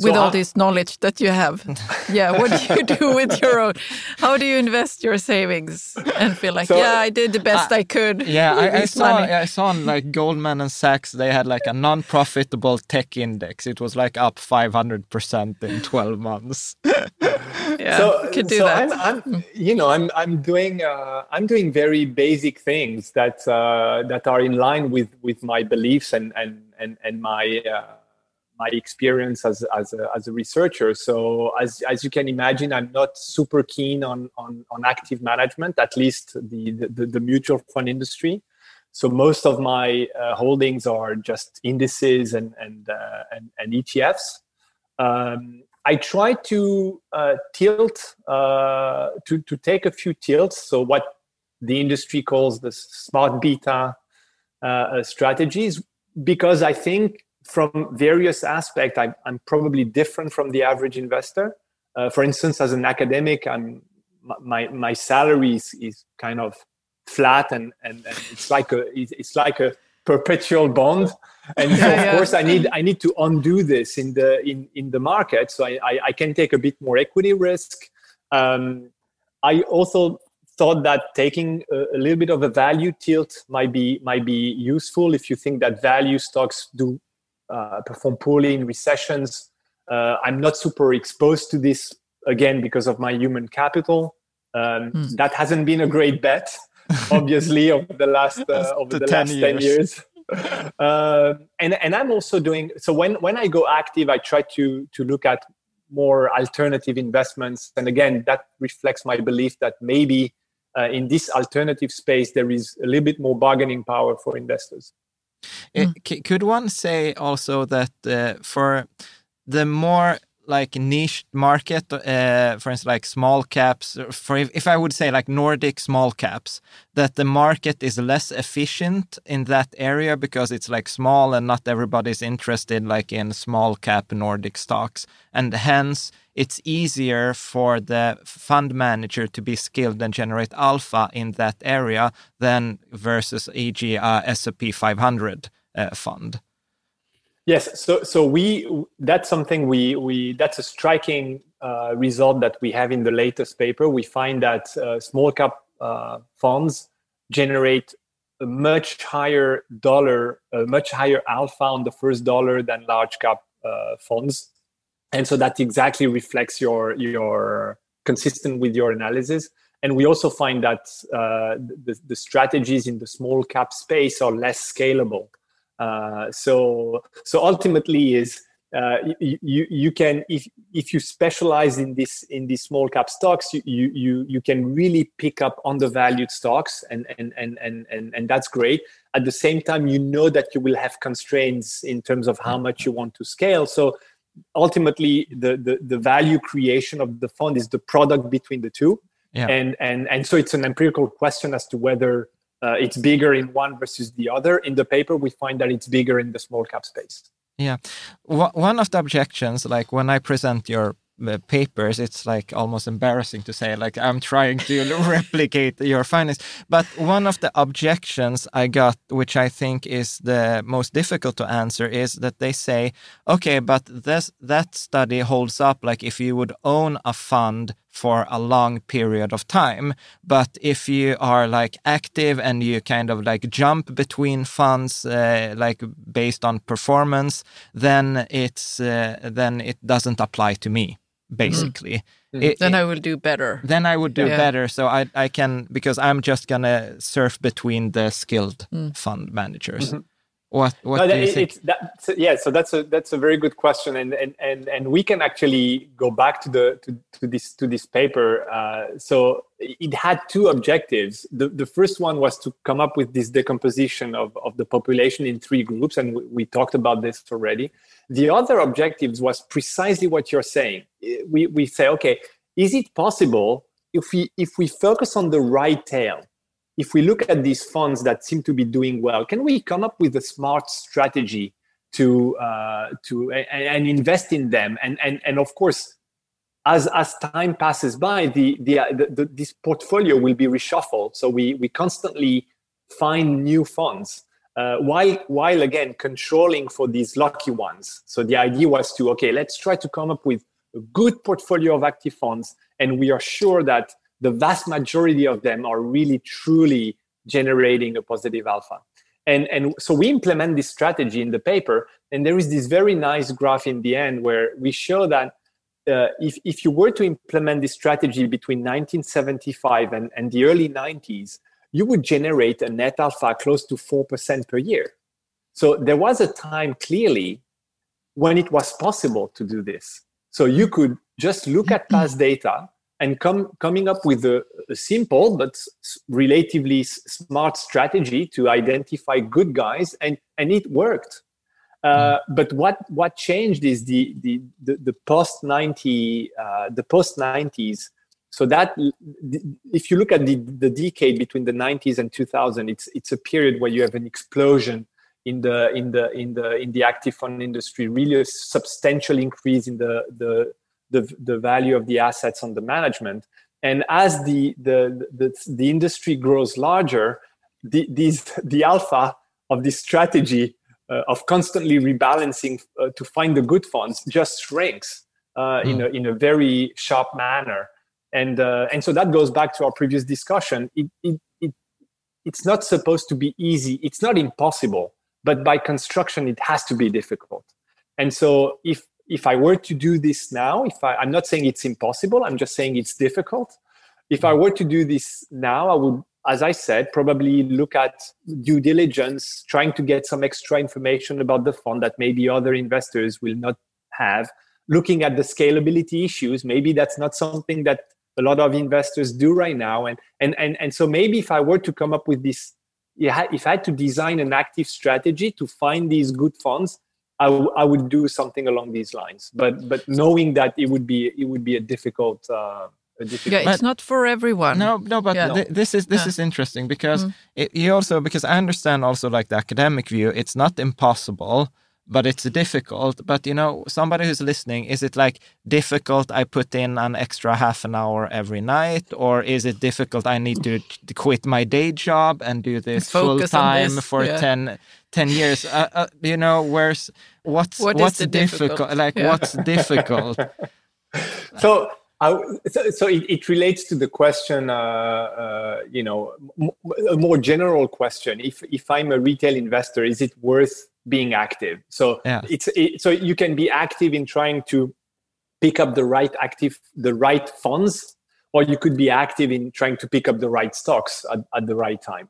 With all this knowledge that you have. Yeah what do you do with your own? How do you invest your savings and feel like so, yeah i did the best i, I could yeah I, I, saw i saw on like goldman and sachs they had like a non-profitable tech index. It was like up 500% in 12 months. Yeah so, could do so that. I'm, I'm, you know i'm i'm doing uh, i'm doing very basic things that uh, that are in line with with my beliefs and and and, and my uh, my experience as, as, a, as a researcher. So as, as you can imagine, I'm not super keen on, on, on active management, at least the, the, the mutual fund industry. So most of my uh, holdings are just indices and, and, uh, and, and, ETFs. Um, I try to uh, tilt, uh, to, to take a few tilts. So what the industry calls the smart beta uh, strategies, because I think from various aspects, I'm, I'm probably different from the average investor. Uh, for instance, as an academic, I'm my my salary is, is kind of flat and, and, and it's like a it's like a perpetual bond. And so of course i need i need to undo this in the in in the market. So i i, I can take a bit more equity risk. Um, i also thought that taking a, a, little bit of a value tilt might be might be useful if you think that value stocks do uh, perform poorly in recessions. Uh, I'm not super exposed to this again because of my human capital. Um, mm. That hasn't been a great bet, obviously, over the last uh, over the, the last years. ten years. uh, and and I'm also doing so when when I go active, I try to to look at more alternative investments, and again, that reflects my belief that maybe uh, in this alternative space there is a little bit more bargaining power for investors. Mm. could one say also that uh, for the more like niche market, uh, for instance, like small caps, for if, if, I would say like Nordic small caps, that the market is less efficient in that area because it's like small and not everybody's interested like in small cap Nordic stocks. And hence it's easier for the fund manager to be skilled and generate alpha in that area than versus e.g. a S&P 500 uh, fund. Yes, so so we that's something we we that's a striking uh, result that we have in the latest paper. We find that uh, small cap uh, funds generate a much higher dollar, a much higher alpha on the first dollar than large cap uh, funds. And so that exactly reflects your your consistent with your analysis. And we also find that uh, the, the, strategies in the small cap space are less scalable so so ultimately is uh, you, you, you can if if you specialize in this in these small cap stocks you you you can really pick up undervalued stocks and and and and and, and that's great. At the same time you know that you will have constraints in terms of how much you want to scale. So ultimately the, the, the value creation of the fund is the product between the two. Yeah. and and and so it's an empirical question as to whether uh, it's bigger in one versus the other. In the paper we find that it's bigger in the small cap space. Yeah. One of the objections like when i present your uh, papers, it's like almost embarrassing to say, like, I'm trying to replicate your findings. But one of the objections I got, which I think is the most difficult to answer, is that they say, okay, but this that study holds up like if you would own a fund for a long period of time. But if you are like active and you kind of like jump between funds, uh, like based on performance, then it's uh, then it doesn't apply to me basically. Mm. It, then it, I will do better. Then I would do yeah. better. So I, I can, because I'm just going to surf between the skilled mm. fund managers. Mm-hmm. What, what no, do you think? That, yeah, so that's a that's a very good question, and and and, and we can actually go back to the to, to this to this paper. Uh, so it had two objectives. The the first one was to come up with this decomposition of of the population in three groups, and we, we talked about this already. The other objectives was precisely what you're saying. We we say, okay, is it possible if we if we focus on the right tail? If we look at these funds that seem to be doing well, can we come up with a smart strategy to uh, to and, and, invest in them? And and and of course, as as time passes by, the, the, the, the this portfolio will be reshuffled. So we we constantly find new funds. uh, while while again controlling for these lucky ones. So the idea was to okay, let's try to come up with a good portfolio of active funds, and we are sure that the vast majority of them are really truly generating a positive alpha. And, and so we implement this strategy in the paper, and there is this very nice graph in the end where we show that uh, if, if you were to implement this strategy between 1975 and, and the early 90s, you would generate a net alpha close to 4% per year. So there was a time clearly when it was possible to do this. So you could just look at past data and come, coming up with a, a simple but relatively smart strategy to identify good guys, and, and it worked. Uh, hmm. but what what changed is the the the, the post 90 uh, the post 90s so that if you look at the, the decade between the 90s and 2000 it's it's a period where you have an explosion in the in the in the in the active fund industry really a substantial increase in the the the, the value of the assets under management. And as the the the, the industry grows larger the these the alpha of this strategy uh, of constantly rebalancing uh, to find the good funds just shrinks uh, mm. in, a, in a very sharp manner. And uh, and so that goes back to our previous discussion. It, it, it it's not supposed to be easy. It's not impossible but by construction it has to be difficult. And so if if i were to do this now if I, i'm not saying it's impossible i'm just saying it's difficult. If i were to do this now i would as i said probably look at due diligence trying to get some extra information about the fund that maybe other investors will not have. Looking at the scalability issues maybe that's not something that a lot of investors do right now. And and and, and so maybe if i were to come up with this if i had to design an active strategy to find these good funds I, w- I would do something along these lines but but knowing that it would be it would be a difficult uh, yeah, it's not for everyone. No, no, but yeah. th- this is this yeah. is interesting because mm. it, you also because I understand also like the academic view. It's not impossible, but it's difficult. But you know, somebody who's listening, is it like difficult? I put in an extra half an hour every night, or is it difficult? I need to, to quit my day job and do this full time for yeah. 10, 10 years. Uh, uh, you know, where's what's what what's difficult? difficult? Like yeah. what's difficult? so I, so, so it, it, relates to the question, uh, uh, you know, m- a more general question. If if I'm a retail investor, is it worth being active. So yeah. it's it, so you can be active in trying to pick up the right active the right funds, or you could be active in trying to pick up the right stocks at, at the right time.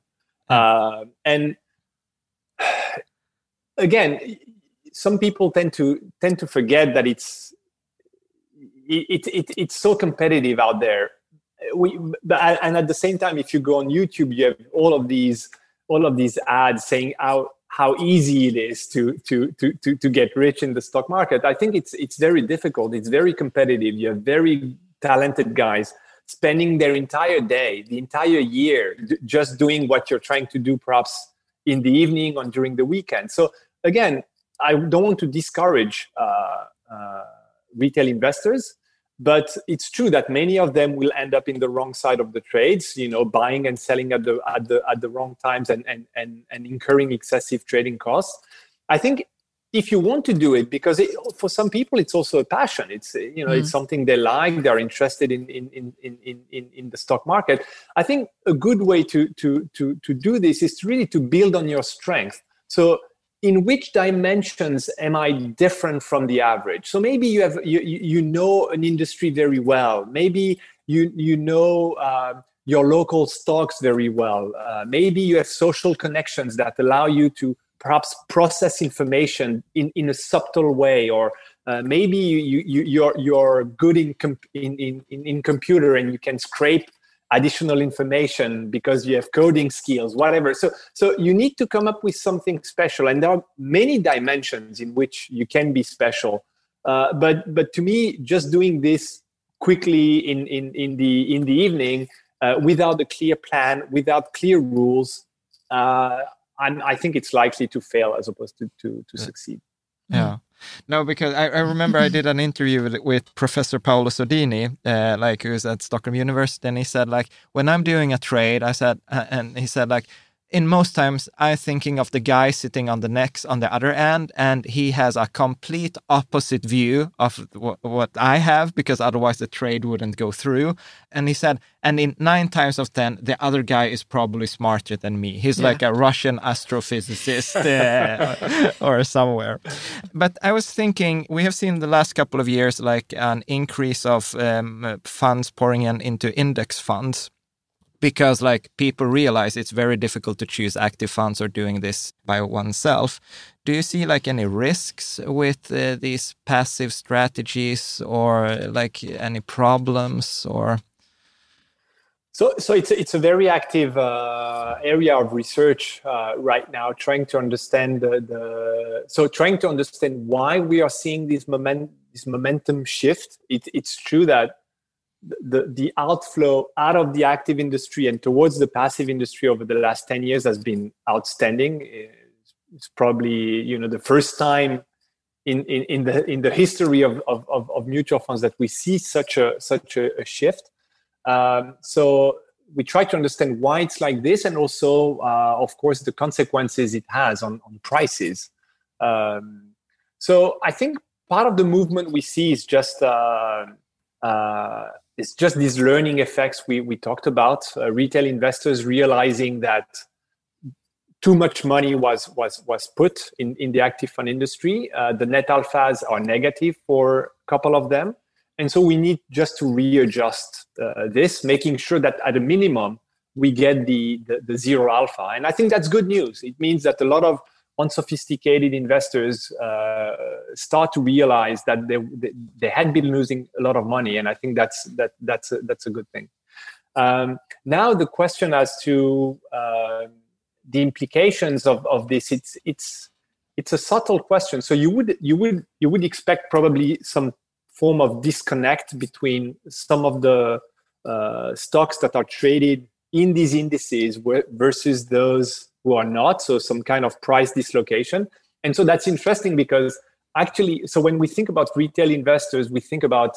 Uh, and again, some people tend to tend to forget that it's it, it, it's so competitive out there. We and at the same time, if you go on YouTube, you have all of these all of these ads saying how how easy it is to, to, to, to, to get rich in the stock market. I think it's, it's very difficult. It's very competitive. You have very talented guys spending their entire day, the entire year, d- just doing what you're trying to do, perhaps in the evening or during the weekend. So again, I don't want to discourage uh, uh, retail investors, but it's true that many of them will end up in the wrong side of the trades you know buying and selling at the at the at the wrong times and and and, and incurring excessive trading costs. I think if you want to do it because it, for some people it's also a passion. It's you know mm. it's something they like they're interested in in, in in in in the stock market. I think a good way to to to to do this is really to build on your strength. So in which dimensions am I different from the average? So maybe you have you you know an industry very well. Maybe you you know uh, your local stocks very well. Uh, maybe you have social connections that allow you to perhaps process information in, in a subtle way, or uh, maybe you, you you're you're good in, comp- in in in computer and you can scrape additional information because you have coding skills whatever. So so you need to come up with something special. And there are many dimensions in which you can be special. Uh, but but to me just doing this quickly in in in the in the evening uh, without a clear plan without clear rules uh, i think it's likely to fail as opposed to to, to succeed yeah. No, because I, I remember I did an interview with, with Professor Paolo Sodini, uh, like who's at Stockholm University, and he said like when I'm doing a trade, I said, uh, and he said like in most times I'm thinking of the guy sitting on the next on the other end, and he has a complete opposite view of what I have because otherwise the trade wouldn't go through. And he said, and in nine times of ten, the other guy is probably smarter than me. He's yeah. like a Russian astrophysicist uh, or somewhere. But I was thinking, we have seen the last couple of years like an increase of um, funds pouring in into index funds because like people realize it's very difficult to choose active funds or doing this by oneself. Do you see like any risks with uh, these passive strategies or like any problems or? So, so it's it's a very active uh, area of research uh, right now, trying to understand the, the, so trying to understand why we are seeing this moment this momentum shift. It, it's true that the, the outflow out of the active industry and towards the passive industry over the last 10 years has been outstanding. It's probably you know the first time in, in, in the in the history of, of, of, mutual funds that we see such a such a, a shift. Um, so we try to understand why it's like this and also uh, of course the consequences it has on, on prices. Um, so i think part of the movement we see is just uh, uh, it's just these learning effects we, we talked about uh, retail investors realizing that too much money was was was put in, in the active fund industry. Uh, the net alphas are negative for a couple of them. And so we need just to readjust uh, this making sure that at a minimum we get the, the, the zero alpha. And i think that's good news. It means that a lot of unsophisticated investors uh, start to realize that they, they had been losing a lot of money, and I think that's that that's a, that's a good thing. Um, now the question as to uh, the implications of, of this it's it's it's a subtle question. So you would you would you would expect probably some form of disconnect between some of the uh, stocks that are traded in these indices versus those who are not. So some kind of price dislocation. And so that's interesting because actually, so when we think about retail investors, we think about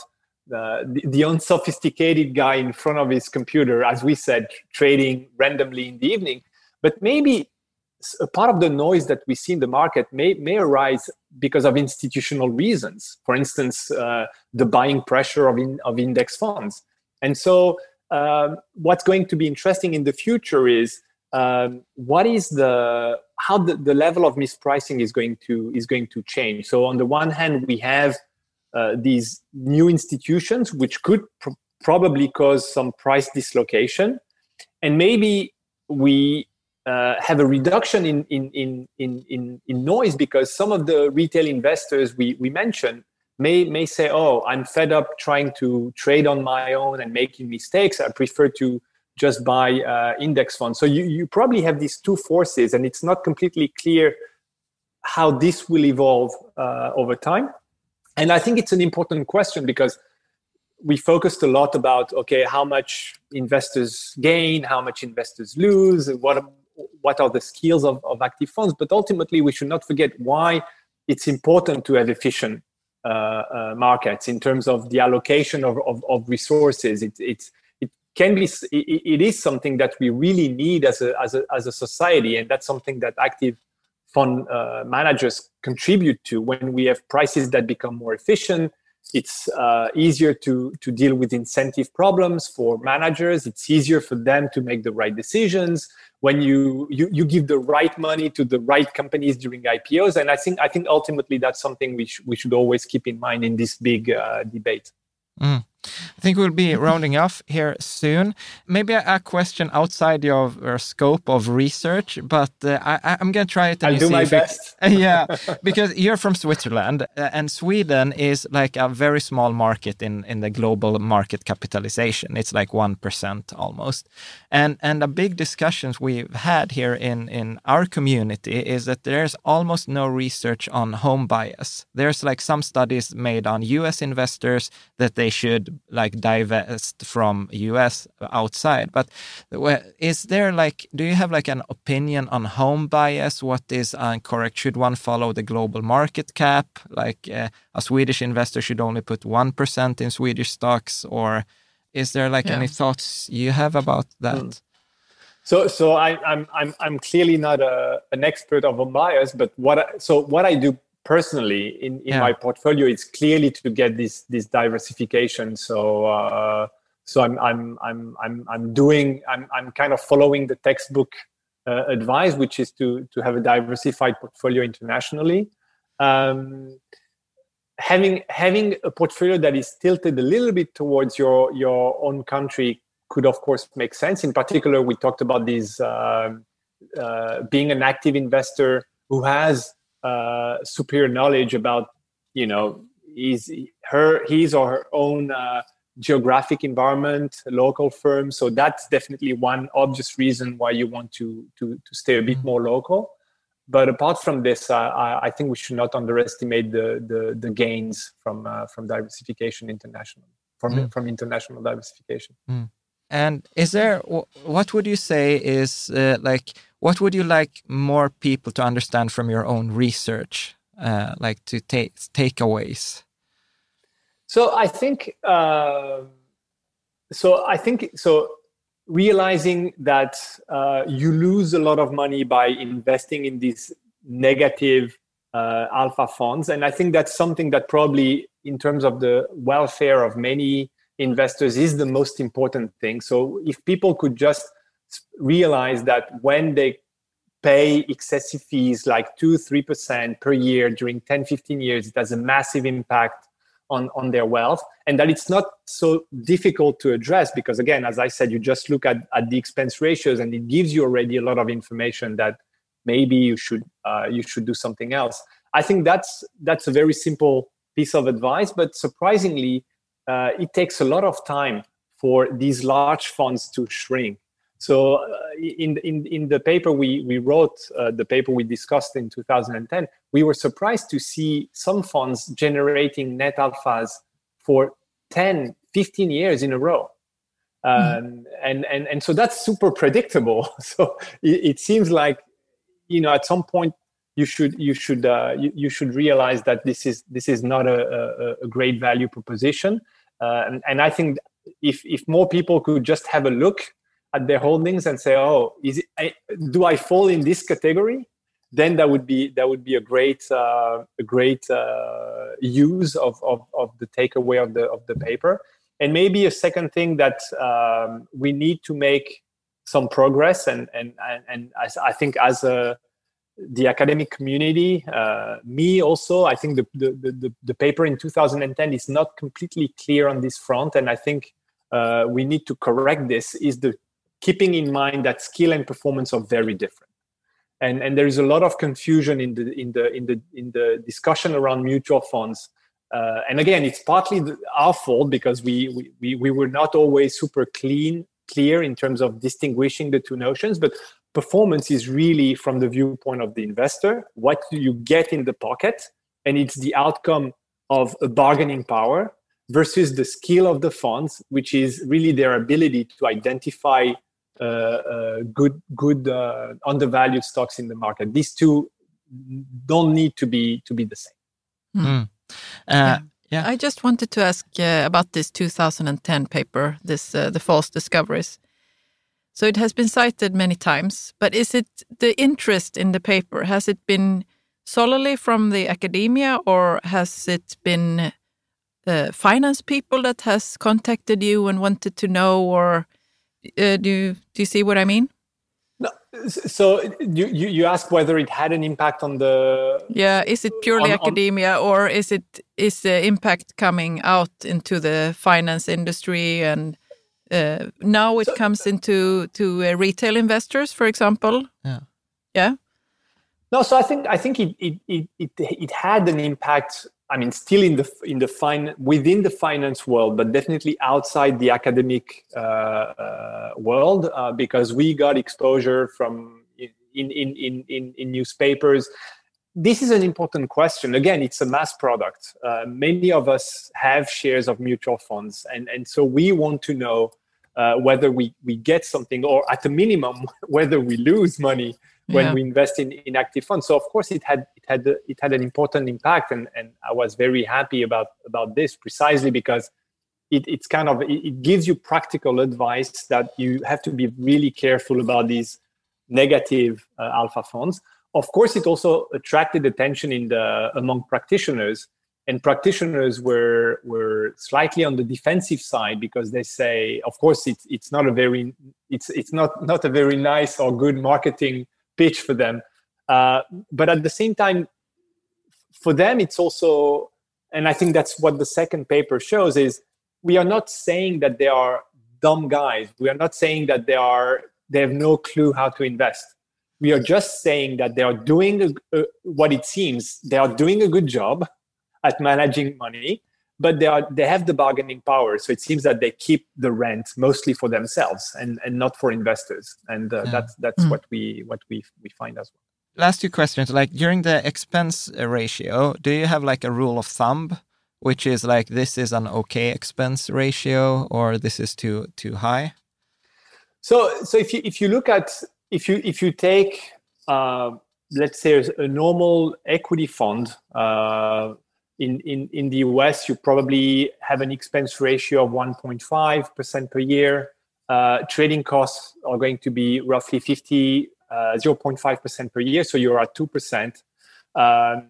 uh, the, the, unsophisticated guy in front of his computer, as we said, trading randomly in the evening. But maybe a part of the noise that we see in the market may, may arise because of institutional reasons. For instance, uh, the buying pressure of, in, of index funds. And so, um, what's going to be interesting in the future is um, what is the how the, the level of mispricing is going to is going to change so on the one hand we have uh, these new institutions which could pr- probably cause some price dislocation and maybe we uh, have a reduction in, in, in, in, in, noise because some of the retail investors we, we mentioned may, may say, oh, I'm fed up trying to trade on my own and making mistakes. I prefer to just buy uh, index funds. So you, you probably have these two forces, and it's not completely clear how this will evolve uh, over time. And I think it's an important question because we focused a lot about okay, how much investors gain, how much investors lose, what what are the skills of, of active funds. But ultimately, we should not forget why it's important to have efficient uh, uh, markets in terms of the allocation of, of, of resources. It, it's can be it is something that we really need as a as a as a society and that's something that active fund uh, managers contribute to. When we have prices that become more efficient it's uh, easier to to deal with incentive problems for managers. It's easier for them to make the right decisions. When you you, you give the right money to the right companies during ipos and i think i think ultimately that's something we, sh- we should always keep in mind in this big uh, debate. Mm. I think we'll be rounding off here soon. Maybe a, question outside your, scope of research, but uh, I, am going to try it. I'll do my best. yeah, because you're from Switzerland, uh, and Sweden is like a very small market in, in the global market capitalization. It's like 1% almost. And, and a big discussions we've had here in, in our community is that there's almost no research on home bias. There's like some studies made on US investors that they should like divest from US outside. But is there like, do you have like an opinion on home bias? What is correct? Should one follow the global market cap? Like uh, a Swedish investor should only put 1% in Swedish stocks or is there like yeah. any thoughts you have about that? Mm. So, so I, I'm I'm I'm clearly not a, an expert of a bias, but what I, so what I do personally in, in yeah. my portfolio is clearly to get this this diversification. So uh, so I'm I'm I'm I'm I'm doing I'm I'm kind of following the textbook uh, advice, which is to to have a diversified portfolio internationally. Um, having having a portfolio that is tilted a little bit towards your your own country could of course make sense. In particular, we talked about these uh, uh, being an active investor who has uh, superior knowledge about you know his her his or her own uh, geographic environment, local firm. So that's definitely one obvious reason why you want to to to stay a bit mm-hmm. more local. But apart from this, I, I, think we should not underestimate the the, the gains from uh, from diversification international from mm. from international diversification. Mm. And is there what would you say is uh, like what would you like more people to understand from your own research, uh, like to take takeaways? So I think uh, so. I think so. Realizing that uh, you lose a lot of money by investing in these negative uh, alpha funds, and I think that's something that probably, in terms of the welfare of many investors, is the most important thing. So if people could just realize that when they pay excessive fees like 2 3% per year during 10 15 years it has a massive impact on, on their wealth and that it's not so difficult to address because again as i said you just look at, at the expense ratios and it gives you already a lot of information that maybe you should uh, you should do something else i think that's that's a very simple piece of advice but surprisingly uh, it takes a lot of time for these large funds to shrink so uh, in, in, in the paper we, we wrote, uh, the paper we discussed in 2010, we were surprised to see some funds generating net alphas for 10, 15 years in a row. Mm-hmm. Um, and, and, and so that's super predictable. So it, it, seems like, you know, at some point you should, you should, uh, you, you should realize that this is, this is not a, a, a great value proposition. Uh, and, and I think if, if more people could just have a look at their holdings and say, "Oh, is it, I, do I fall in this category?" Then that would be that would be a great uh, a great uh, use of, of of the takeaway of the of the paper. And maybe a second thing that um, we need to make some progress, and and and, and I think as a the academic community, uh, me also, I think the, the, the, the, paper in 2010 is not completely clear on this front. And I think uh, we need to correct this is the keeping in mind that skill and performance are very different and and there is a lot of confusion in the in the in the in the discussion around mutual funds uh, and again it's partly our fault because we, we we were not always super clean clear in terms of distinguishing the two notions but performance is really from the viewpoint of the investor what do you get in the pocket and it's the outcome of a bargaining power versus the skill of the funds which is really their ability to identify uh, uh, good good uh, undervalued stocks in the market. These two don't need to be to be the same. Mm. Yeah. yeah. I just wanted to ask about this 2010 paper, this the false discoveries. So it has been cited many times, but is it the interest in the paper? Has it been solely from the academia, or has it been uh, finance people that has contacted you and wanted to know, or uh, do you, do you see what I mean? No, so you, you you ask whether it had an impact on the yeah is it purely on, academia on... or is it is the impact coming out into the finance industry and uh, now it so, comes into to uh, retail investors for example yeah yeah no so i think i think it it it, it, it had an impact I mean, still in the in the fine within the finance world, but definitely outside the academic uh, uh, world, uh, because we got exposure from in in in in, in newspapers. This is an important question. Again, it's a mass product. Uh, many of us have shares of mutual funds, and and so we want to know uh, whether we we get something, or at a minimum, whether we lose money when yeah. we invest in, in active funds. So of course it had it had it had an important impact, and and I was very happy about about this precisely because it, it's kind of it, it gives you practical advice that you have to be really careful about these negative uh, alpha funds. Of course, it also attracted attention in the among practitioners, and practitioners were were slightly on the defensive side because they say, of course, it's it's not a very it's it's not not a very nice or good marketing pitch for them, uh, but at the same time, for them, it's also, and I think that's what the second paper shows is we are not saying that they are dumb guys. We are not saying that they are they have no clue how to invest. We are just saying that they are doing a, a, what it seems they are doing a good job at managing money, but they are they have the bargaining power. So it seems that they keep the rent mostly for themselves and, and not for investors. And uh, yeah. that's that's mm. what we what we we find as well. Last two questions. Like during the expense ratio, do you have like a rule of thumb? which is like this is an okay expense ratio or this is too too high so so if you if you look at if you if you take uh, let's say a normal equity fund uh, in, in, in the US, you probably have an expense ratio of 1.5% per year. Uh, trading costs are going to be roughly 50, uh, 0.5% per year, so you're at 2%. Um,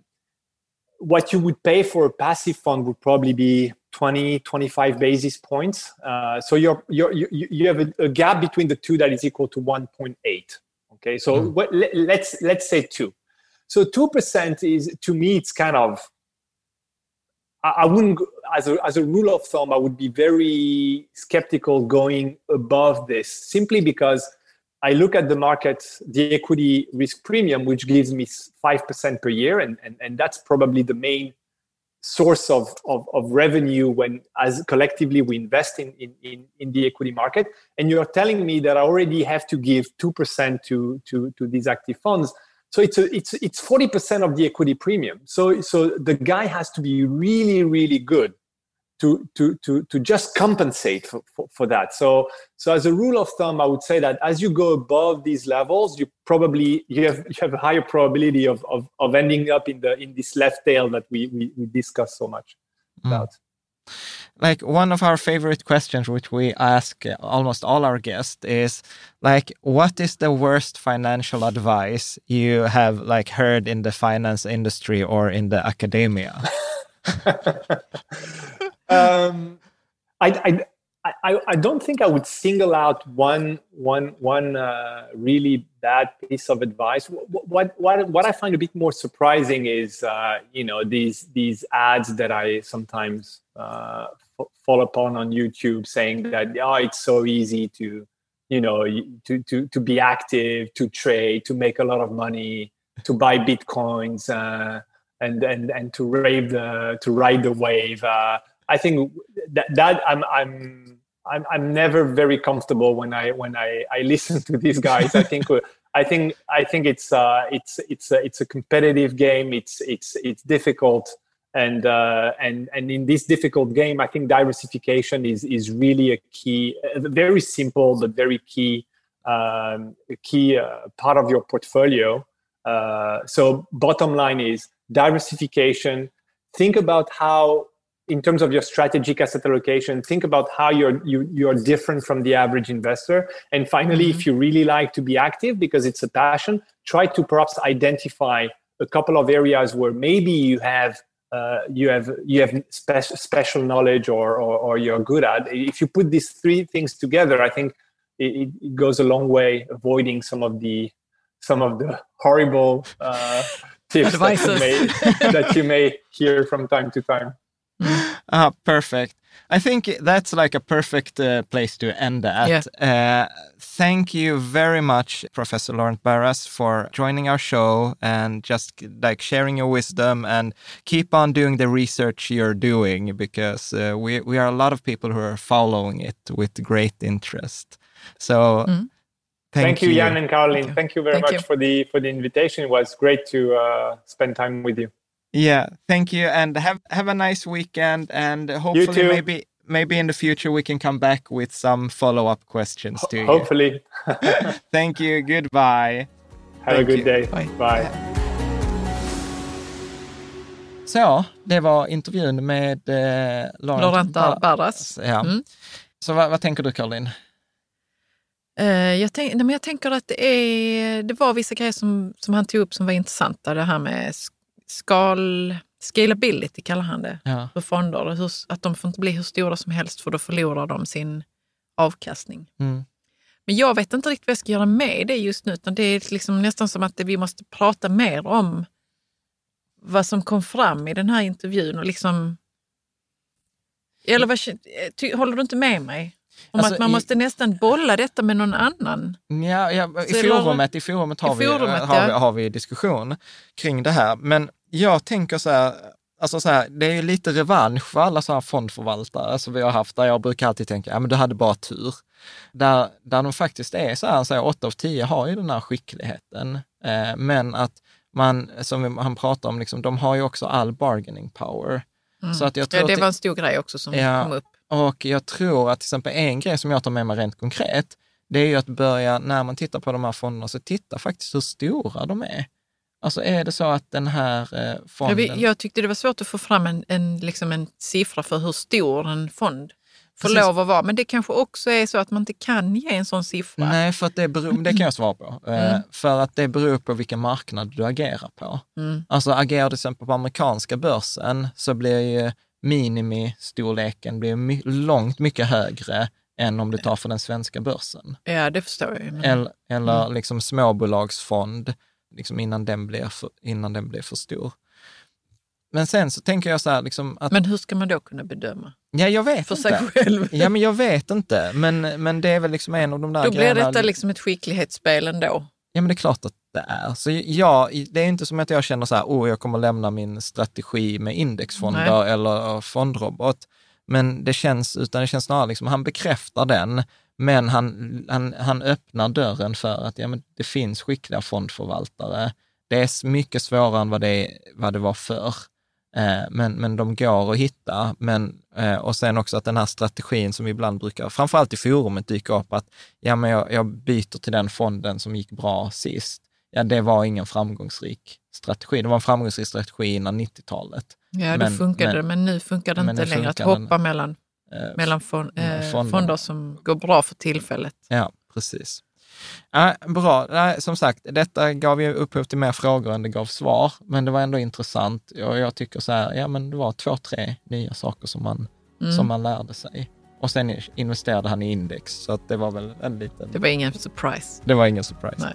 what you would pay for a passive fund would probably be 20 25 basis points uh, so you're, you're, you you have a, a, gap between the two that is equal to 1.8 okay so mm. what, let, let's let's say 2 so 2% is to me it's kind of I, wouldn't as a, as a rule of thumb i would be very skeptical going above this simply because I look at the market, the equity risk premium, which gives me 5% per year. And, and, and that's probably the main source of, of, of revenue when as collectively we invest in, in, in, in, the equity market. And you're telling me that I already have to give 2% to, to, to these active funds. So it's a, it's it's 40% of the equity premium. So so the guy has to be really, really good to to to to just compensate for, for, for, that so so as a rule of thumb i would say that as you go above these levels you probably you have you have a higher probability of of, of ending up in the in this left tail that we we, we discuss so much mm. Like one of our favorite questions which we ask almost all our guests is like what is the worst financial advice you have like heard in the finance industry or in the academia? Um, I, I, I, I, don't think I would single out one, one, one uh, really bad piece of advice. What, what, what I find a bit more surprising is, uh, you know, these, these ads that I sometimes uh, fall upon on YouTube saying that, oh, it's so easy to, you know, to, to, to be active, to trade, to make a lot of money, to buy Bitcoins, uh, and, and, and to rave the, to ride the wave. Uh, I think that that I'm I'm I'm I'm never very comfortable when I when I I listen to these guys. I think I think I think it's uh it's it's a, it's a competitive game. It's it's it's difficult and uh, and and in this difficult game, I think diversification is is really a key, a very simple but very key um, key uh, part of your portfolio. Uh, so bottom line is diversification. Think about how in terms of your strategic asset allocation, think about how you're you, you're different from the average investor. And finally, mm-hmm. if you really like to be active because it's a passion, try to perhaps identify a couple of areas where maybe you have uh, you have you have spe- special knowledge or, or, or you're good at. If you put these three things together, I think it, it goes a long way avoiding some of the some of the horrible uh, tips that you, may, that you may hear from time to time. ah, perfect. I think that's like a perfect uh, place to end at. Yeah. Uh, thank you very much, Professor Laurent Barras, for joining our show and just like sharing your wisdom and keep on doing the research you're doing because uh, we, we are a lot of people who are following it with great interest. So, mm. Thank, thank you, you, Jan and Caroline. Thank you, thank you very thank much you. for the for the invitation. It was great to uh, spend time with you. Yeah, thank you, and have have a nice weekend, and hopefully maybe maybe in the future we can come back with some follow up questions to you. Hopefully. thank you. Goodbye. Have thank a good you. day. Bye. Bye. Så, det var intervjun med eh, Laurent, Laurent Bar- Barras. Ja. Mm. Så vad, vad tänker du Caroline? Eh, jag, tänk, nej, men jag tänker att det, är, det var vissa grejer som, som han tog upp som var intressanta. Det här med skal, scalability kallar han det Ja. för fonder. Hur, att de får inte bli hur stora som helst för då förlorar de sin avkastning. Mm. Men jag vet inte riktigt vad jag ska göra med det just nu. Utan det är liksom nästan som att vi måste prata mer om vad som kom fram i den här intervjun. Och liksom, eller vad, håller du inte med mig? Om Alltså, att man i- måste nästan bolla detta med någon annan. Ja, ja, i, forumet, I forumet har, I vi, forumet, har, vi, har vi diskussion kring det här. Men jag tänker så här, alltså så här, det är ju lite revansch för alla så här fondförvaltare som vi har haft, där jag brukar alltid tänka, ja men du hade bara tur. Där, där de faktiskt är så här, så här 8 av 10 har ju den här skickligheten. Eh, men att man, som vi- han pratar om, liksom, de har ju också all bargaining power. Så att jag tror Ja, det var en stor grej också som Ja. kom upp. Och jag tror att till exempel en grej som jag tar med mig rent konkret, det är ju att börja, när man tittar på de här fonderna, så titta faktiskt hur stora de är. Alltså är det så att den här eh, Jag, fonden... jag tyckte det var svårt att få fram en, en, liksom en siffra för hur stor en fond får Precis. lov att vara. Men det kanske också är så att man inte kan ge en sån siffra. Nej, för att det, beror, det kan jag svara på. Eh, Mm. För att det beror på vilken marknad du agerar på. Mm. Alltså agerar du till exempel på amerikanska börsen så blir ju minimistorleken blir my, långt mycket högre än om du tar för den svenska börsen. Ja, det förstår jag. Men, Eller, eller Mm. liksom småbolagsfond, liksom innan, den blir för, innan den blir för stor. Men sen så tänker jag så här, liksom att, men hur ska man då kunna bedöma? ja jag vet För inte. sig själv? Ja men jag vet inte, men, men det är väl liksom en av de där Då blir grejerna. detta liksom ett skicklighetsspel ändå. Ja men det är klart att det är. Så ja, det är inte som att jag känner så här, oh jag kommer lämna min strategi med indexfonder eller eh, fondrobot. Men det känns, utan det känns snarare liksom, han bekräftar den, men han, han, han öppnar dörren för att ja, men det finns skickliga fondförvaltare. Det är mycket svårare än vad det, vad det var förr. Eh, men, men de går att hitta. Men, eh, och sen också att den här strategin som ibland brukar, framförallt i forumet, dyka upp att ja, men jag, jag byter till den fonden som gick bra sist. Ja, det var ingen framgångsrik strategi. Det var en framgångsrik strategi innan 90-talet. Ja, då Men- funkade men- det, men nu funkar det inte längre att funkar den. hoppa mellan, Eh, mellan fon, mellan eh, fonderna. fonder som går bra för tillfället. Ja, precis. Ja, bra. Nej, som sagt, detta gav ju upphov till mer frågor än det gav svar, men det var ändå intressant. Och jag tycker så här, ja men det var två, tre nya saker som man, Mm. som man lärde sig. Och sen investerade han i index, så att det var väl en liten... Det var ingen surprise. Det var ingen surprise. Nej.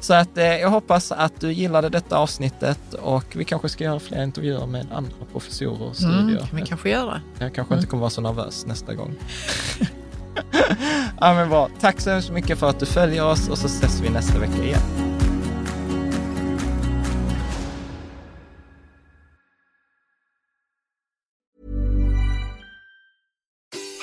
Så att eh, jag hoppas att du gillade detta avsnittet och vi kanske ska göra fler intervjuer med andra professorer och studier. Mm, kan vi kanske göra. Jag kanske inte kommer vara så nervös nästa gång. ja, men bra. Tack så hemskt mycket för att du följer oss och så ses vi nästa vecka igen.